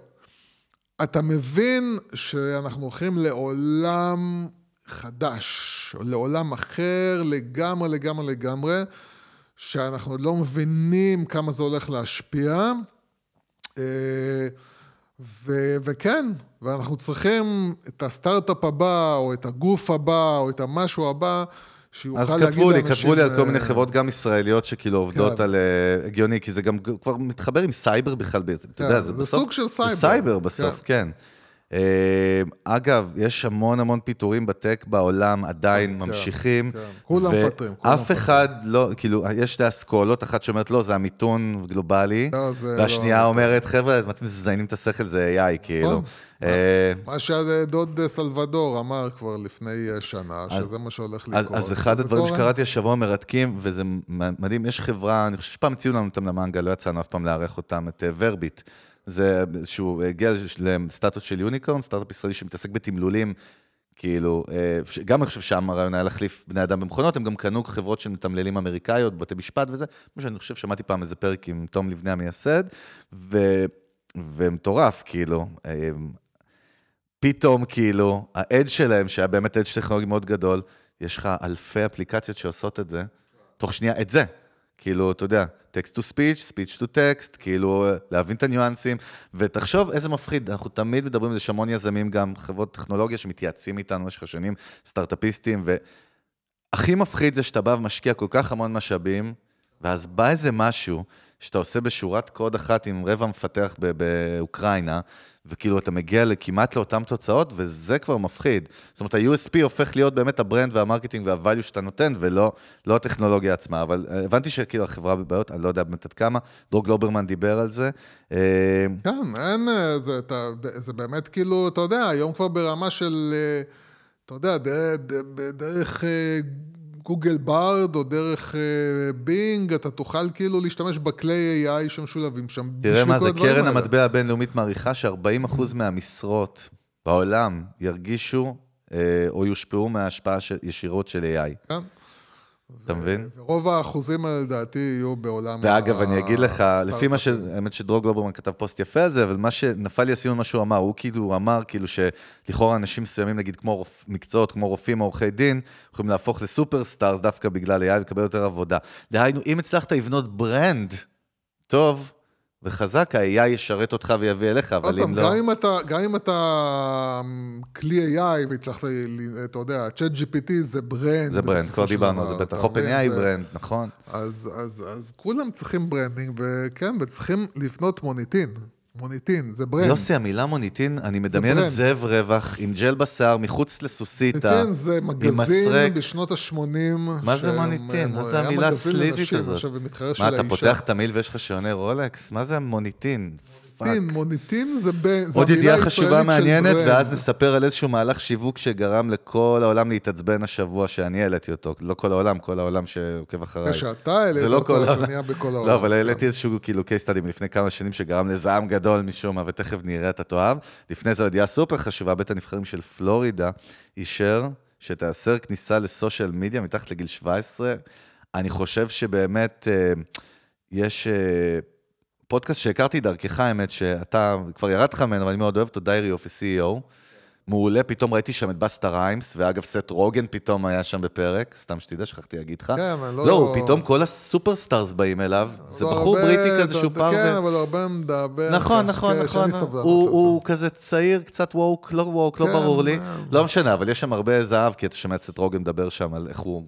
אתה מבין שאנחנו הולכים לעולם חדש, לעולם אחר לגמרי, לגמרי, לגמרי, שאנחנו לא מבינים כמה זה הולך להשפיע. אה, ו- וכן, ואנחנו צריכים את הסטארט-אפ הבא, או את הגוף הבא, או את המשהו הבא, שיוכל אז להגיד כתבו לי, לאנשים... כתבו לי על כל מיני אה, חברות גם ישראליות שכאילו עובדות כן. על אה, הגיוני, כי זה גם כבר מתחבר עם סייבר בכלל, אתה כן, יודע, זה זה בסוף... סוג של סייבר. זה סייבר בסוף, כן. אה, אגב, יש המון המון פיטורים בטק בעולם, עדיין כן, ממשיכים. כן. כולם מפטרים, כולם ואף אחד לא, כאילו, יש שתי אסכולות, אחת שאומרת, לא, זה המיתון גלובלי, לא, זה והשנייה לא- אומרת, חבר'ה, אתם מזיינים את השכל, זה AI, כאילו. נכון. אה, מה שדוד סלבדור אמר כבר לפני אה, שנה, שזה מה שהולך לקרות. אז אחד הדברים. שקראתי השבוע מרתקים, וזה מדהים, יש חברה, אני חושב שפעם הציעו לנו אותם למנגה, לא יצאנו אף פעם לארח אותם, את אה, ורביט. זה שהוא הגיע לסטטוס של יוניקורן, סטארט-אפ ישראלי שמתעסק בתמלולים, כאילו, אה, גם אני חושב שם הרעיון היה להחליף בני אדם במכונות, הם גם קנו חברות של מתמללים אמריקאיות, בתי משפט וזה, כמו שאני חושב, שמעתי פעם איזה פרק עם תום לבני המייסד, ו... ומטורף, כאילו. אה, פתאום, כאילו, האדג' שלהם, שהיה באמת אדג' טכנולוגי מאוד גדול, יש לך אלפי אפליקציות שעושות את זה, תוך שנייה, את זה. כאילו, אתה יודע, text to speech, speech to text, כאילו, להבין את הניואנסים, ותחשוב איזה מפחיד, אנחנו תמיד מדברים, יש המון יזמים גם, חברות טכנולוגיה שמתייעצים איתנו במשך השנים, סטארט-אפיסטים, והכי מפחיד זה שאתה בא ומשקיע כל כך המון משאבים, ואז בא איזה משהו שאתה עושה בשורת קוד אחת עם רבע מפתח באוקראינה, וכאילו אתה מגיע כמעט לאותן תוצאות, וזה כבר מפחיד. זאת אומרת, ה-USP הופך להיות באמת הברנד והמרקטינג וה-value שאתה נותן, ולא לא הטכנולוגיה עצמה. אבל אה, הבנתי שכאילו החברה בבעיות, אני לא יודע באמת עד כמה, דרוג לוברמן דיבר על זה. אה, כן, אין, אה, זה, אתה, זה באמת כאילו, אתה יודע, היום כבר ברמה של, אתה יודע, דרך, דרך גוגל ברד או דרך אה, בינג, אתה תוכל כאילו להשתמש בכלי AI שמשולבים שם. תראה מה זה, קרן. המטבע הבינלאומית מעריכה ש-40% מהמשרות בעולם ירגישו אה, או יושפעו מההשפעה ישירות של AI. כן. אתה מבין? ורוב האחוזים האלה לדעתי יהיו בעולם ואגב, אני אגיד לך, לפי מה ש... האמת ש-Dror Globerman כתב פוסט יפה על זה, אבל מה שנפל לי הסיום מה שהוא אמר, הוא כאילו אמר כאילו שלכאורה אנשים מסוימים, נגיד כמו. מקצועות כמו רופאים או עורכי דין, יכולים להפוך לסופרסטארס דווקא בגלל AI ולקבל יותר עבודה. דהיינו, אם הצלחת לבנות ברנד טוב וחזק, ה-AI ישרת אותך ויביא אליך, אבל אם לא... גם אם אתה, גם אם אתה אמ, כלי AI ל- אתה יודע, ChatGPT זה ברנד. זה ברנד, כבר דיברנו על זה בטח. OpenAI ברנד, נכון? אז, אז, אז כולם צריכים ברנדינג, וכן, וצריכים לבנות מוניטין. מוניטין, זה ברנד. יוסי, המילה מוניטין, אני מדמיין את. זאב רווח עם ג'ל בשיער מחוץ לסוסיתא. מוניטין זה מגזין. בשנות ה-80. מה זה מוניטין? מה זה המילה הסליזית הזאת? מה. אתה פותח את המייל ויש לך שעוני רולקס? מה זה מוניטין? מוניטין, מוניטין זה ב- עוד ידיעה חשובה מעניינת. ואז נספר על איזשהו מהלך שיווק שגרם לכל העולם להתעצבן השבוע שאני העליתי אותו. לא כל העולם, כל העולם שעוקב אחריי. כשאתה העלית זה לא אותו, כל זה העולם. נהיה בכל העולם. לא, אבל העליתי איזשהו כאילו case study מלפני כמה שנים שגרם לזעם גדול משום מה, ותכף נראה, אתה תאהב. לפני זה ידיעה סופר חשובה, בית הנבחרים של פלורידה אישר שתאסר כניסה לסושיאל מדיה מתחת לגיל 17. אני חושב שבאמת אה, יש אה, פודקאסט שהכרתי דרכך, האמת, שאתה, כבר ירד לך ממנו, אבל אני מאוד אוהב אותו, Diary of a CEO. מעולה, פתאום ראיתי שם את בסטה ריימס, ואגב, סת' רוגן פתאום היה שם בפרק, סתם שתדע, שכחתי להגיד לך. כן, אני לא- לא, הוא פתאום כל הסופרסטארס באים אליו, זה לא, בחור בריטי כזה שהוא פעם... כן, אבל הרבה מדבר. נכון, כן, נכון, כן, נכון. הוא כזה צעיר, קצת ווק, לא ווק, לא כן, ברור לי. לא משנה, אבל יש שם הרבה זהב, כי אתה שומע את סת' רוגן מדבר שם על איך הוא...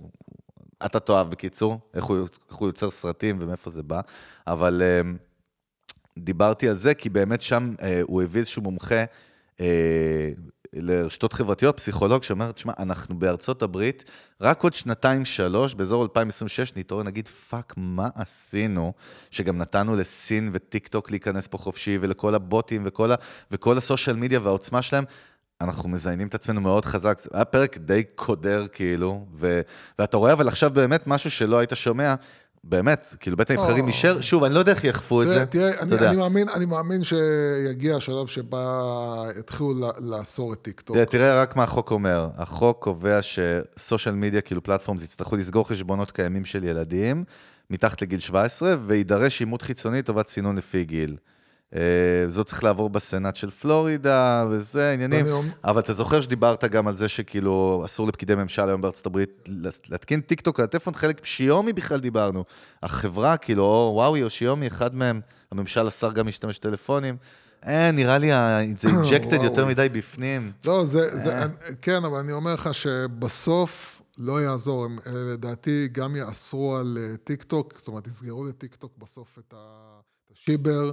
אתה תאהב בקיצור, איך הוא, יוצר סרטים ומאיפה זה בא. אבל אה, דיברתי על זה, כי באמת שם אה, הוא הביא איזשהו מומחה אה, לרשתות חברתיות, פסיכולוג, שאומר, תשמע, אנחנו בארצות הברית, רק עוד שנתיים-שלוש, באזור 2026, נתעורר, נגיד, fuck, מה עשינו? שגם נתנו לסין וטיק טוק להיכנס פה חופשי, ולכל הבוטים וכל, ה, וכל ה social media והעוצמה שלהם. אנחנו מזיינים את עצמנו מאוד חזק. זה היה פרק די קודר, כאילו, ו, ואתה רואה, אבל עכשיו באמת משהו שלא היית שומע, באמת, כאילו בית הנבחרים. אישר, שוב, אני לא יודע איך יאכפו את זה. תראה, אני. אני, מאמין, אני מאמין שיגיע השלב שבה יתחילו לאסור את טיקטוק. תראה, תראה רק מה החוק אומר. החוק קובע ש social media, כאילו platforms, יצטרכו לסגור חשבונות קיימים של ילדים מתחת לגיל 17, ויידרש אימות חיצוני לטובת סינון לפי גיל. אה, זאת צריך לעבור בסנאט של פלורידה, וזה עניינים. אבל אתה זוכר שדיברת גם על זה שכאילו אסור לפקידי ממשל היום בארצות הברית להתקין טיקטוק על הטלפון, חלק, שיאומי בכלל דיברנו. החברה, כאילו, או וואווי או שיאומי, אחד מהם, הממשל אסר גם להשתמש טלפונים. אין, נראה לי זה injected. יותר מדי בפנים. לא, זה, אה. זה, כן, אבל אני אומר לך שבסוף לא יעזור. הם אה, לדעתי גם יאסרו על אה, טיק טוק, זאת אומרת, יסגרו לטיק טוק בסוף את השיבר,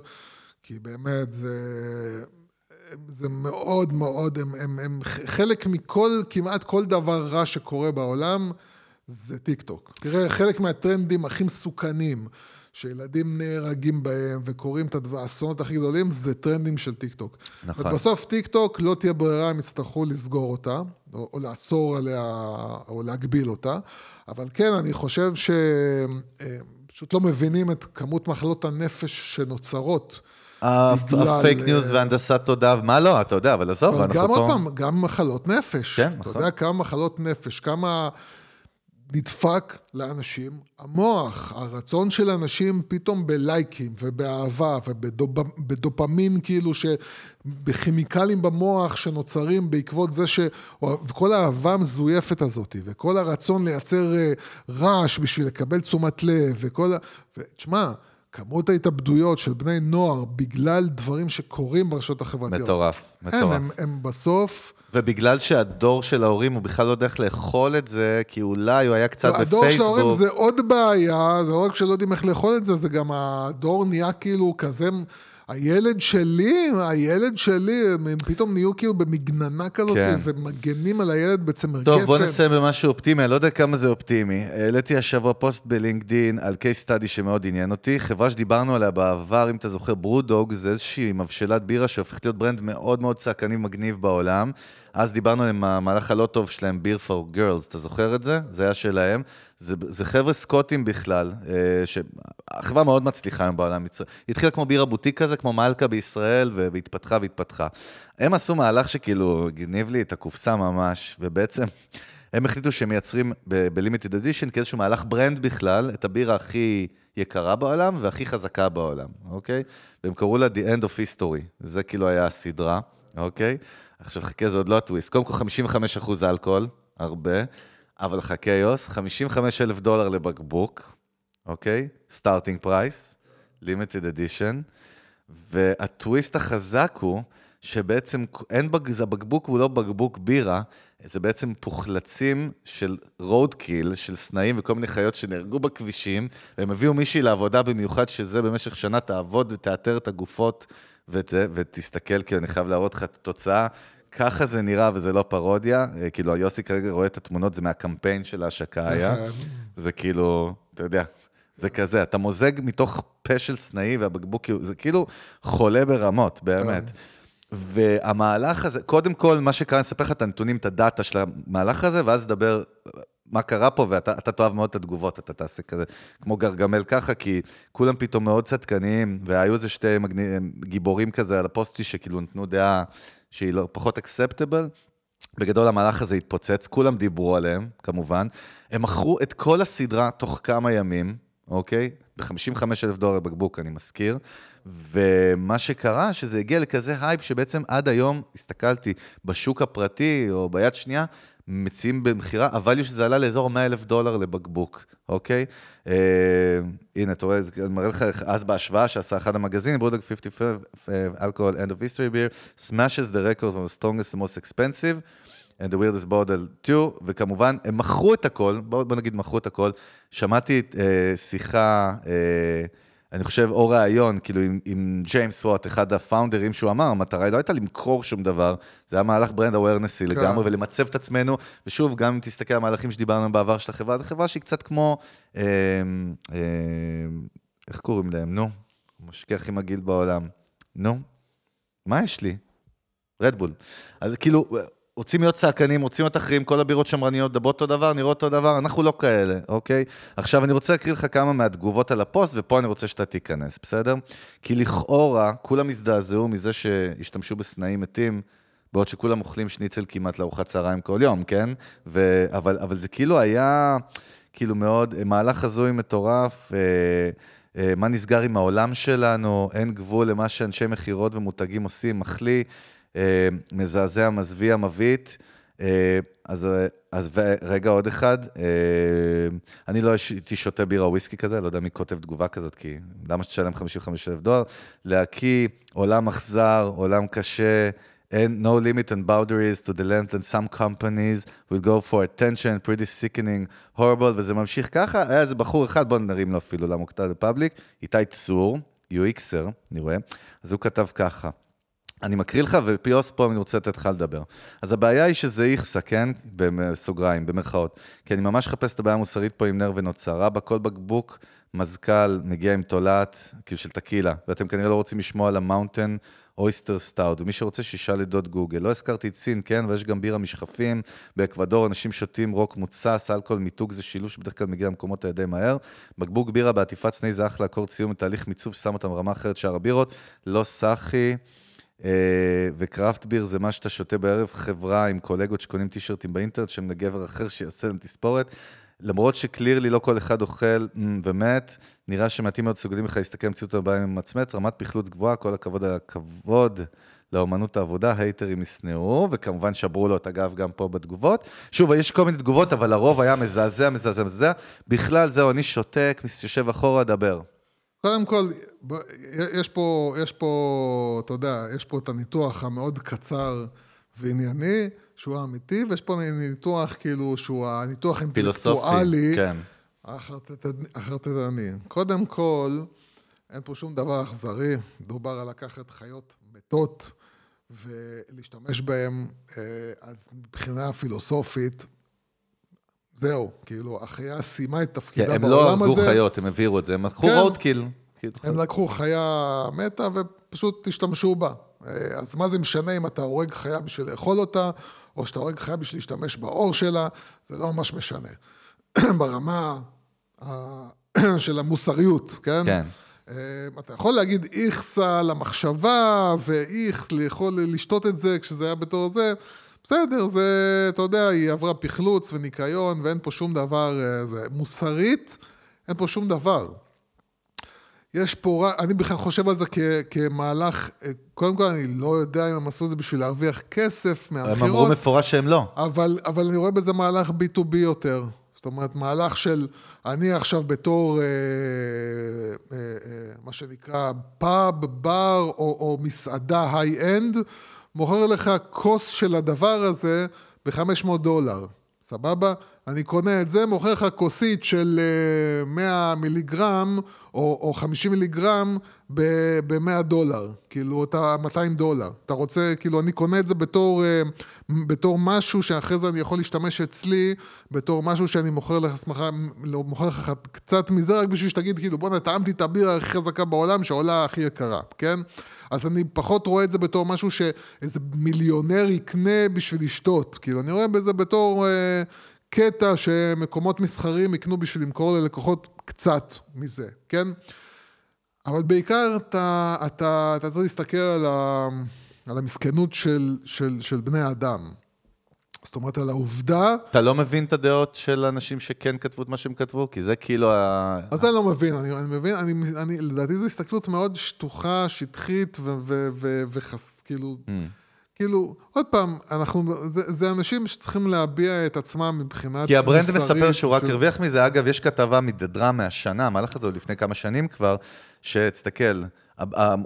כי באמת זה... זה מאוד מאוד, הם, הם, הם חלק מכל, כמעט כל דבר רע שקורה בעולם, זה טיק טוק. תראה, חלק מהטרנדים הכי מסוכנים, שילדים נהרגים בהם וקוראים את האסונות הכי גדולים, זה טרנדים של טיק טוק. נכון. ובסוף טיק טוק לא תהיה ברירה, הם יצטרכו לסגור אותה, או, או לאסור עליה, או להגביל אותה. אבל כן, אני חושב שפשוט לא מבינים את כמות מחלות הנפש שנוצרות. ה fake news אה, והנדסת תודעה, מה לא, אתה יודע, אבל עזוב, אנחנו גם פה... עוד פעם, גם מחלות נפש. כן, אתה נכון. יודע כמה מחלות נפש, כמה נדפק לאנשים המוח, הרצון של אנשים פתאום בלייקים ובאהבה ובדופמין כאילו, בכימיקלים במוח שנוצרים בעקבות זה ש... וכל האהבה המזויפת הזאת, וכל הרצון לייצר אה, רעש בשביל לקבל תשומת לב, וכל ה... ותשמע, כמות ההתאבדויות של בני נוער בגלל דברים שקורים ברשתות החברתיות. מטורף, מטורף. הם, הם בסוף... ובגלל שהדור של ההורים, הוא בכלל לא יודע איך לאכול את זה, כי אולי הוא היה קצת בפייסבוק. הדור של ההורים זה עוד בעיה, זה לא רק שלא יודעים איך לאכול את זה, זה גם הדור נהיה כאילו כזה, הילד שלי, הילד שלי, הם פתאום נהיו כאילו במגננה כזאת, כן. ומגנים על הילד בצמר טוב, גפן. בוא נסיים במשהו אופטימי, אני לא יודע כמה זה אופטימי. העליתי השבוע פוסט בלינקדין על case study שמאוד עניין אותי. חברה שדיברנו עליה בעבר, אם אתה זוכר, ברודוג, זה איזושהי מבשלת בירה שהופכת להיות ברנד מאוד מאוד צעקני ומגניב בעולם. אז דיברנו עם המהלך הלא טוב שלהם, Beer for Girls, אתה זוכר את זה? זה היה שלהם. זה, זה חבר'ה סקוטים בכלל, אה, שהחברה מאוד מצליחה היום בעולם. היא התחילה כמו בירה בוטיק כזה, כמו מלכה בישראל, והתפתחה והתפתחה. הם עשו מהלך שכאילו העיף לי את הקופסה ממש, ובעצם הם החליטו שהם מייצרים ב-Limited Edition כאיזשהו מהלך ברנד בכלל, את הבירה הכי יקרה בעולם והכי חזקה בעולם, אוקיי? והם קראו לה The End of History, זה כאילו היה הסדרה, אוקיי? עכשיו חכה, זה עוד לא הטוויסט. קודם כל 55 אחוז אלכוהול, הרבה, אבל חכה יוס, 55 אלף דולר לבקבוק, אוקיי? starting price, לימיטד אדישן, והטוויסט החזק הוא שבעצם אין, בג... הבקבוק הוא לא בקבוק בירה, זה בעצם פוחלצים של רודקיל, של סנאים וכל מיני חיות שנהרגו בכבישים, והם הביאו מישהי לעבודה במיוחד שזה במשך שנה תעבוד ותאתר את הגופות ואת זה, ותסתכל, כי אני חייב להראות לך את התוצאה. ככה זה נראה וזה לא פרודיה, אה, כאילו יוסי כרגע רואה את התמונות, זה מהקמפיין של ההשקה היה, זה כאילו, אתה יודע, זה כזה, אתה מוזג מתוך פה של סנאי והבקבוק, כאילו- זה כאילו חולה ברמות, באמת. והמהלך הזה, קודם כל, מה שקרה, אני אספר לך את הנתונים, את הדאטה של המהלך הזה, ואז נדבר מה קרה פה, ואתה אתה תאהב מאוד את התגובות, אתה תעשה כזה, כמו גרגמל ככה, כי כולם פתאום מאוד צדקניים, והיו איזה שתי מגני, גיבורים כזה על הפוסטי, שכאילו נתנו דעה שהיא לא, פחות אקספטבל. בגדול המהלך הזה התפוצץ, כולם דיברו עליהם, כמובן. הם מכרו את כל הסדרה תוך כמה ימים, אוקיי? ב-55 אלף דולר בקבוק, אני מזכיר. ומה שקרה, שזה הגיע לכזה הייפ, שבעצם עד היום, הסתכלתי, בשוק הפרטי או ביד שנייה, מציעים במכירה, אבל שזה עלה לאזור 100 אלף דולר לבקבוק, אוקיי? אה, הנה, אתה רואה, אני מראה לך אז בהשוואה שעשה אחד המגזינים, ברודוג 55 אלכוהול end of history beer, smashes the record of the strongest and most expensive. and the weirdest bottle 2, וכמובן, הם מכרו את הכל, בואו בוא נגיד מכרו את הכל. שמעתי אה, שיחה, אה, אני חושב, או ראיון, כאילו עם, עם ג'יימס וואט, אחד הפאונדרים, שהוא אמר, המטרה לא הייתה למכור שום דבר, זה היה מהלך ברנד אווירנסי כן. לגמרי, ולמצב את עצמנו, ושוב, גם אם תסתכל על המהלכים שדיברנו בעבר של החברה, זו חברה שהיא קצת כמו, אה, אה, איך קוראים להם? נו, המשקיע הכי מגעיל בעולם. נו, מה יש לי? רדבול. אז כאילו, רוצים להיות צעקנים, רוצים להיות אחרים, כל הבירות שמרניות מדברות אותו דבר, נראות אותו דבר, אנחנו לא כאלה, אוקיי? עכשיו, אני רוצה להקריא לך כמה מהתגובות על הפוסט, ופה אני רוצה שאתה תיכנס, בסדר? כי לכאורה, כולם הזדעזעו מזה שהשתמשו בסנאים מתים, בעוד שכולם אוכלים שניצל כמעט לארוחת צהריים כל יום, כן? ו... אבל, אבל זה כאילו היה, כאילו מאוד, מהלך הזוי מטורף. אה, אה, מה נסגר עם העולם שלנו, אין גבול למה שאנשי מכירות ומותגים עושים, מחליא, מזעזע, מזוויע, מבעית. אה, אז, אז רגע, עוד אחד, אני לא הייתי שותה בירה או וויסקי כזה, לא יודע מי כותב תגובה כזאת, כי למה שתשלם 55 אלף דולר? להקיא, עולם אכזר, עולם קשה, and no limit and boundaries to the length and some companies will go for attention, pretty sickening, horrible, וזה ממשיך ככה. היה איזה בחור אחד, בואו נרים לו אפילו למוקטע לפאבליק, איתי צור, UXer, אני רואה, אז הוא כתב ככה. אני מקריא לך, ופיוס פה אני רוצה לתת לך לדבר. אז הבעיה היא שזה איכסה, כן? בסוגריים, במרכאות. כי אני ממש מחפש את הבעיה המוסרית פה עם נר ונוצר. רבה, כל בקבוק מזכ"ל מגיע עם תולעת, כאילו של טקילה, ואתם כנראה לא רוצים לשמוע על המאונטן אויסטר סטאוט, ומי שרוצה שישאל לדוד גוגל. לא הזכרתי את סין, כן, ויש גם בירה משכפים. באקוודור אנשים שותים רוק מוצס, אלכוהול מיתוג זה שילוב שבדרך כלל מגיע למקומות האלה די מהר. בקבוק בירה בעטיפת סני זה אחלה אקורד סיום בתהליך מיצוב ששם אותם ברמה אחרת שאר הבירות. לא סאחי. אה, וקראפט ביר זה מה שאתה שותה בערב חברה עם קולגות שקונים טישרטים באינטרנט, שהם לגבר אחר שיעשה להם תספורת. למרות שקלירלי לא כל אחד אוכל mm, ומת, נראה שמעטים מאוד סוגלים לך להסתכל במציאות הבאה עם מצמץ, רמת פחלוץ גבוהה, כל הכבוד על הכבוד לאומנות העבודה, הייטרים ישנאו, וכמובן שברו לו את הגב גם פה בתגובות. שוב, יש כל מיני תגובות, אבל הרוב היה מזעזע, מזעזע, מזעזע. בכלל, זהו, אני שותק, יושב אחורה, דבר. קודם כל, יש פה, יש פה, אתה יודע, יש פה את הניתוח המאוד קצר וענייני. שהוא האמיתי, ויש פה ניתוח כאילו שהוא הניתוח אינטלקטואלי. כן. החרטטני. קודם כל, אין פה שום דבר אכזרי, דובר על לקחת חיות מתות ולהשתמש בהן, אה, אז מבחינה פילוסופית, זהו, כאילו, החיה סיימה את תפקידה כן, בעולם הזה. הם לא הרגו חיות, הם העבירו את זה, הם לקחו כן, רודקיל. הם לקחו חיה מתה ופשוט השתמשו בה. אה, אז מה זה משנה אם אתה הורג חיה בשביל לאכול אותה, או שאתה הורג חיה בשביל להשתמש באור שלה, זה לא ממש משנה. ברמה של המוסריות, כן? כן. אה, אתה יכול להגיד איכסה למחשבה, ואיכס לאכול, לשתות את זה כשזה היה בתור זה, בסדר, זה, אתה יודע, היא עברה פחלוץ וניקיון, ואין פה שום דבר, אה, זה מוסרית, אין פה שום דבר. יש פה, אני בכלל חושב על זה כ, כמהלך, אה, קודם כל אני לא יודע אם הם עשו את זה בשביל להרוויח כסף מהמכירות. הם אמרו מפורש שהם לא. אבל, אבל אני רואה בזה מהלך B2B יותר. זאת אומרת, מהלך של אני עכשיו בתור, אה, אה, אה, מה שנקרא, פאב, בר או, או מסעדה high-end, מוכר לך כוס של הדבר הזה ב-500 דולר, סבבה? אני קונה את זה, מוכר לך כוסית של 100 אה, מיליגרם או, או 50 מיליגרם ב-100 דולר, כאילו אתה 200 דולר. אתה רוצה, כאילו אני קונה את זה בתור, אה, בתור משהו שאחרי זה אני יכול להשתמש אצלי, בתור משהו שאני מוכר לך, לא, מוכר לך קצת מזה, רק בשביל שתגיד, כאילו בואנה, טעמתי את הבירה הכי חזקה בעולם, שעולה הכי יקרה, כן? אז אני פחות רואה את זה בתור משהו שאיזה מיליונר יקנה בשביל לשתות, כאילו אני רואה בזה בתור... קטע שמקומות מסחריים יקנו בשביל למכור ללקוחות קצת מזה, כן? אבל בעיקר אתה, אתה, אתה צריך להסתכל על, ה, על המסכנות של, של, של בני אדם. זאת אומרת, על העובדה... אתה לא מבין את הדעות של אנשים שכן כתבו את מה שהם כתבו? כי זה כאילו ה... אז אני לא מבין, אני, אני מבין, אני, אני, לדעתי זו הסתכלות מאוד שטוחה, שטחית, וכאילו... Mm. כאילו, עוד פעם, אנחנו, זה, זה אנשים שצריכים להביע את עצמם מבחינת מוסרית. כי הברנד מספר שהוא רק הרוויח מזה. אגב, יש כתבה מדדרה מהשנה, המהלך הזה עוד לפני כמה שנים כבר, שתסתכל,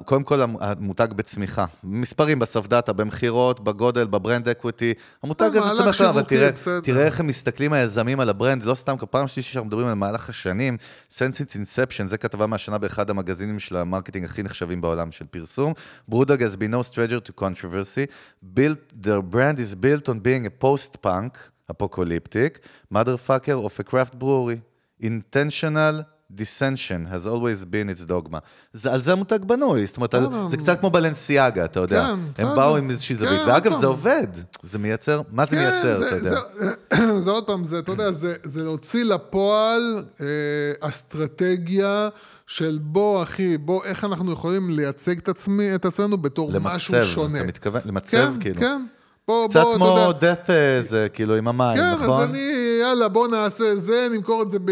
קודם כל המותג בצמיחה. מספרים בסוף דאטה, במכירות, בגודל, ב brand equity. המותג הזה צומח, אבל תראה, תראה איך הם מסתכלים היזמים על ה brand, לא סתם, פעם שלישית שאנחנו מדברים על מהלך השנים, since its inception, זה כתבה מהשנה באחד המגזינים של ה marketing הכי נחשבים בעולם של פרסום. BrewDog has been no stranger to controversy. Built, their brand is built on being a post-punk, apocalyptic, motherfucker of a craft brewery. intentional dissension has always been its dogma. זה, על זה המותג בנוי, זאת אומרת, על, בסדר. זה קצת כמו בלנסיאגה, אתה יודע. כן, הם. באו עם איזושהי זווית, כן, ואגב, זה. עובד. זה מייצר, מה זה כן, מייצר, אתה יודע? זה- עוד פעם, זה, אתה יודע, זה, להוציא לפועל אה, אסטרטגיה של בוא, אחי, בוא, איך אנחנו יכולים לייצג את, עצמי, את עצמנו בתור משהו למצב, שונה. אתה מתכוון? למצב, כן, כאילו. כן. בוא, קצת בוא, אתה כמו יודע. death, אה, זה כאילו עם המים, כן, נכון? אז אני, יאללה, בוא נעשה זה, נמכור את זה, ב...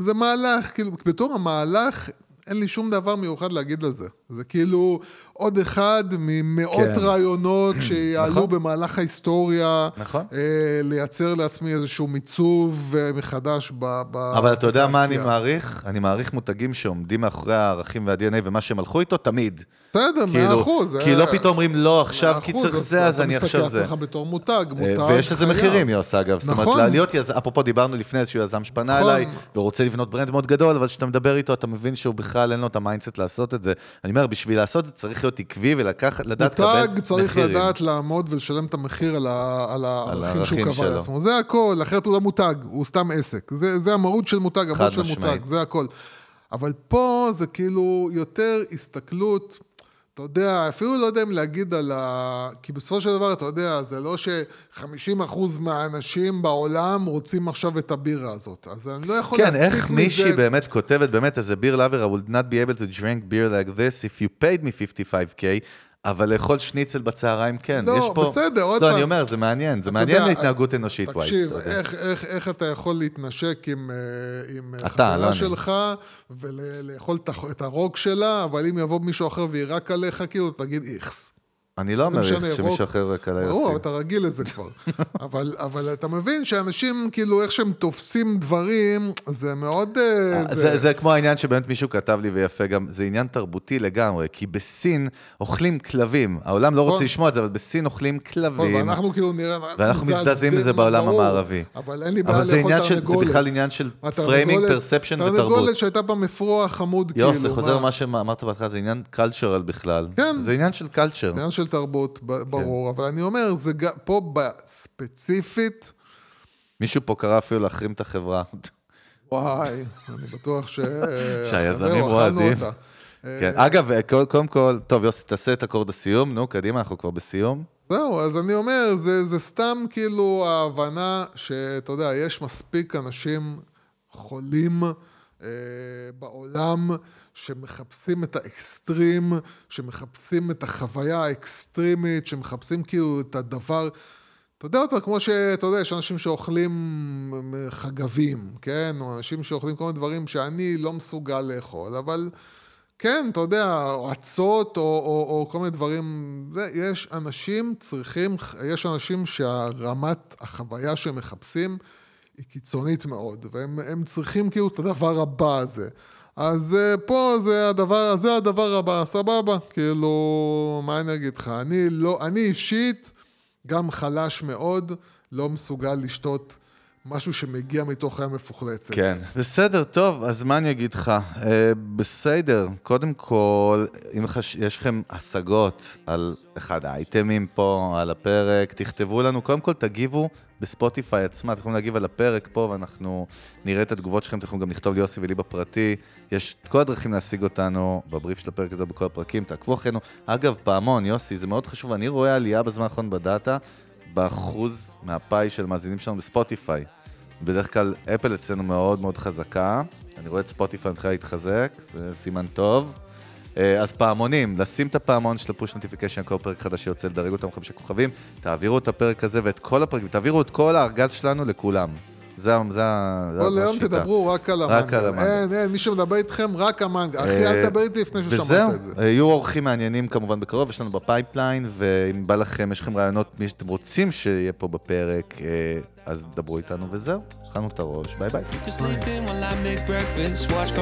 זה מהלך, כאילו, בתור המהלך, אין לי שום דבר מיוחד להגיד על זה. זה כאילו עוד אחד ממאות כן. רעיונות שיעלו נכון. במהלך ההיסטוריה. נכון. אה, לייצר לעצמי איזשהו מיצוב אה, מחדש ב... ב אבל אתה יודע מה אני. מעריך? אני מעריך מותגים שעומדים מאחורי הערכים וה-DNA ומה שהם הלכו איתו תמיד. בסדר, מאה כאילו, אחוז. כי אה, לא פתאום אומרים לא עכשיו כי צריך זה, אז אני עכשיו אתה זה. מסתכל על עצמך בתור מותג, אה, מותג ויש לזה חייב. מחירים, יוס, אגב. זאת אומרת, נכון. להיות יזם, אפרופו דיברנו לפני איזשהו יזם שפנה נכון. אליי, ורוצה לבנות brand מאוד גדול, אבל כשאתה מדבר איתו, אתה מבין שהוא בכלל אין לו את ה mindset לעשות את זה. אני אומר, בשביל לעשות זה צריך להיות עקבי ולקחת, לדעת לקבל מותג צריך מחירים. לדעת לעמוד ולשלם את המחיר על, ה, על הערכים שהוא קבע. לעצמו. זה הכל, אחרת הוא לא מותג, הוא סתם עסק. זה, זה המהות של מותג, המהות של. מותג, זה הכל. אבל פה זה כאילו יותר הסתכלות, אתה יודע, אפילו לא יודע אם להגיד על ה... כי בסופו של דבר, אתה יודע, זה לא ש-50% מהאנשים בעולם רוצים עכשיו את הבירה הזאת. אז אני לא יכול כן, להסיק איך מזה... מישהי באמת כותבת, באמת, as a beer lover, I would not be able to drink beer like this if you paid me 55K, אבל לאכול שניצל בצהריים, כן. לא, יש פה... בסדר, עוד לא, פעם. אני אומר, זה מעניין, זה מעניין יודע, להתנהגות אנושית, וייס. תקשיב, אתה יודע. איך, איך, איך אתה יכול להתנשק עם, אה, עם אה, אתה, לא חברה אני. שלך ולאכול את הרוק שלה, אבל אם יבוא מישהו אחר ויירק עליך, כאילו, תגיד איכס. אני לא אומר. שמישהו אחר רק עליי ברור, אבל. אתה רגיל לזה כבר. אבל, אבל אתה מבין שאנשים, כאילו, איך שהם תופסים דברים, זה מאוד... אה, זה, זה כמו העניין שבאמת מישהו כתב לי ויפה גם, זה עניין תרבותי לגמרי, כי בסין אוכלים כלבים. העולם לא רוצה נכון. לשמוע את זה, אבל בסין אוכלים כלבים. ואנחנו כאילו נראה... ואנחנו מזדעזעים מזה בעולם המערבי. אבל אין לי בעיה אבל זה לאכול עניין של, זה תרנגולת. בכלל עניין של framing, perception ותרבות. תרנגולת שהייתה במפרוע חמוד, כאילו. יוס, זה חוזר מה- שאמרת בהתחלה, זה עניין cultural בכלל. כן. זה עניין של culture. עניין של תרבות, ב- כן. ברור, אבל אני אומר, זה גם, פה בספציפית, מישהו פה קרא אפילו להחרים את החברה. וואי, אני בטוח ש... שהיזמים רועדים. כן. אגב, קודם- קודם כל, טוב, יוסי, תעשה את אקורד הסיום, נו, קדימה, אנחנו כבר בסיום. זהו, אז אני אומר, זה, זה סתם כאילו ההבנה שאתה יודע, יש מספיק אנשים חולים אה, בעולם שמחפשים את האקסטרים, שמחפשים את החוויה האקסטרימית, שמחפשים כאילו את הדבר... אתה יודע אותה, כמו שאתה יודע, יש אנשים שאוכלים חגבים, כן? או אנשים שאוכלים כל מיני דברים שאני לא מסוגל לאכול, אבל כן, אתה יודע, אצות או, או, או כל מיני דברים, זה, יש אנשים צריכים, יש אנשים שהרמת החוויה שהם מחפשים היא קיצונית מאוד, והם הם צריכים כאילו את הדבר הבא הזה. אז אה, פה זה הדבר, זה הדבר הבא, סבבה, כאילו, מה אני אגיד לך, אני לא, אני אישית, גם חלש מאוד, לא מסוגל לשתות משהו שמגיע מתוך ים מפוחלצת. כן. בסדר, טוב, אז מה אני אגיד לך? אה, בסדר, קודם כל, אם חש... יש לכם השגות על אחד האייטמים פה, על הפרק, תכתבו לנו, קודם כל תגיבו בספוטיפיי עצמה, אתם יכולים להגיב על הפרק פה, ואנחנו נראה את התגובות שלכם, אתם יכולים גם לכתוב ליוסי ולי בפרטי. יש את כל הדרכים להשיג אותנו בבריף של הפרק הזה, בכל הפרקים, תעקבו אחרינו. אגב, פעמון, יוסי, זה מאוד חשוב, אני רואה עלייה בזמן האחרון בדאטה, באחוז מהפאי של מאזינים שלנו בספוטיפיי. בדרך כלל אפל אצלנו מאוד מאוד חזקה, אני רואה את ספוטיפיי מתחילה להתחזק, זה סימן טוב. אה, אז פעמונים, לשים את הפעמון של ה push notification, כל פרק חדש שיוצא, לדרג אותם חמישה כוכבים, תעבירו את הפרק הזה ואת כל הפרקים, תעבירו את כל הארגז שלנו לכולם. זה ה- זה ה- זה כל היום השיטה. תדברו רק על המנגל. רק על המנגל. אין, אין, מי שמדבר איתכם, רק המנגל. אחי, אה, אל תדבר איתי לפני וזהו, ששמעת את זה. אה, יהיו אורחים מעניינים כמובן בקרוב, יש לנו ב pipeline, ואם בא לכם, יש לכם רעיונות, מי שאתם רוצים שיהיה פה בפרק, אה, אז דברו איתנו וזהו, הכנו את הראש, ביי ביי. I make breakfast, watch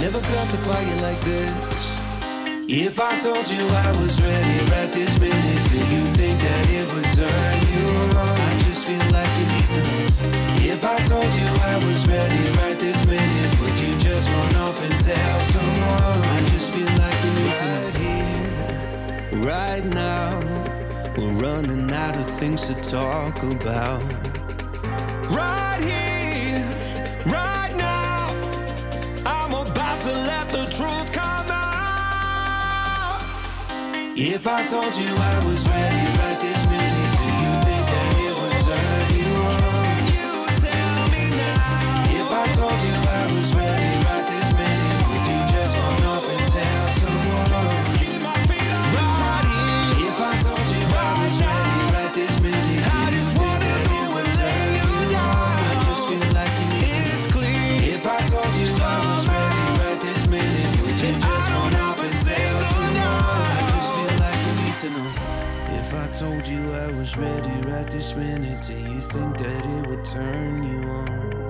never felt a fire like this. If I told you I was ready right this minute, do you think that it would turn you on? I just feel like you need to know. If I told you I was ready right this minute, would you just run off and tell someone? I just feel like you need to know. Right here, right now, we're running out of things to talk about. Right here. If I told you I was ready. ready right this minute. Do you think that it would turn you on?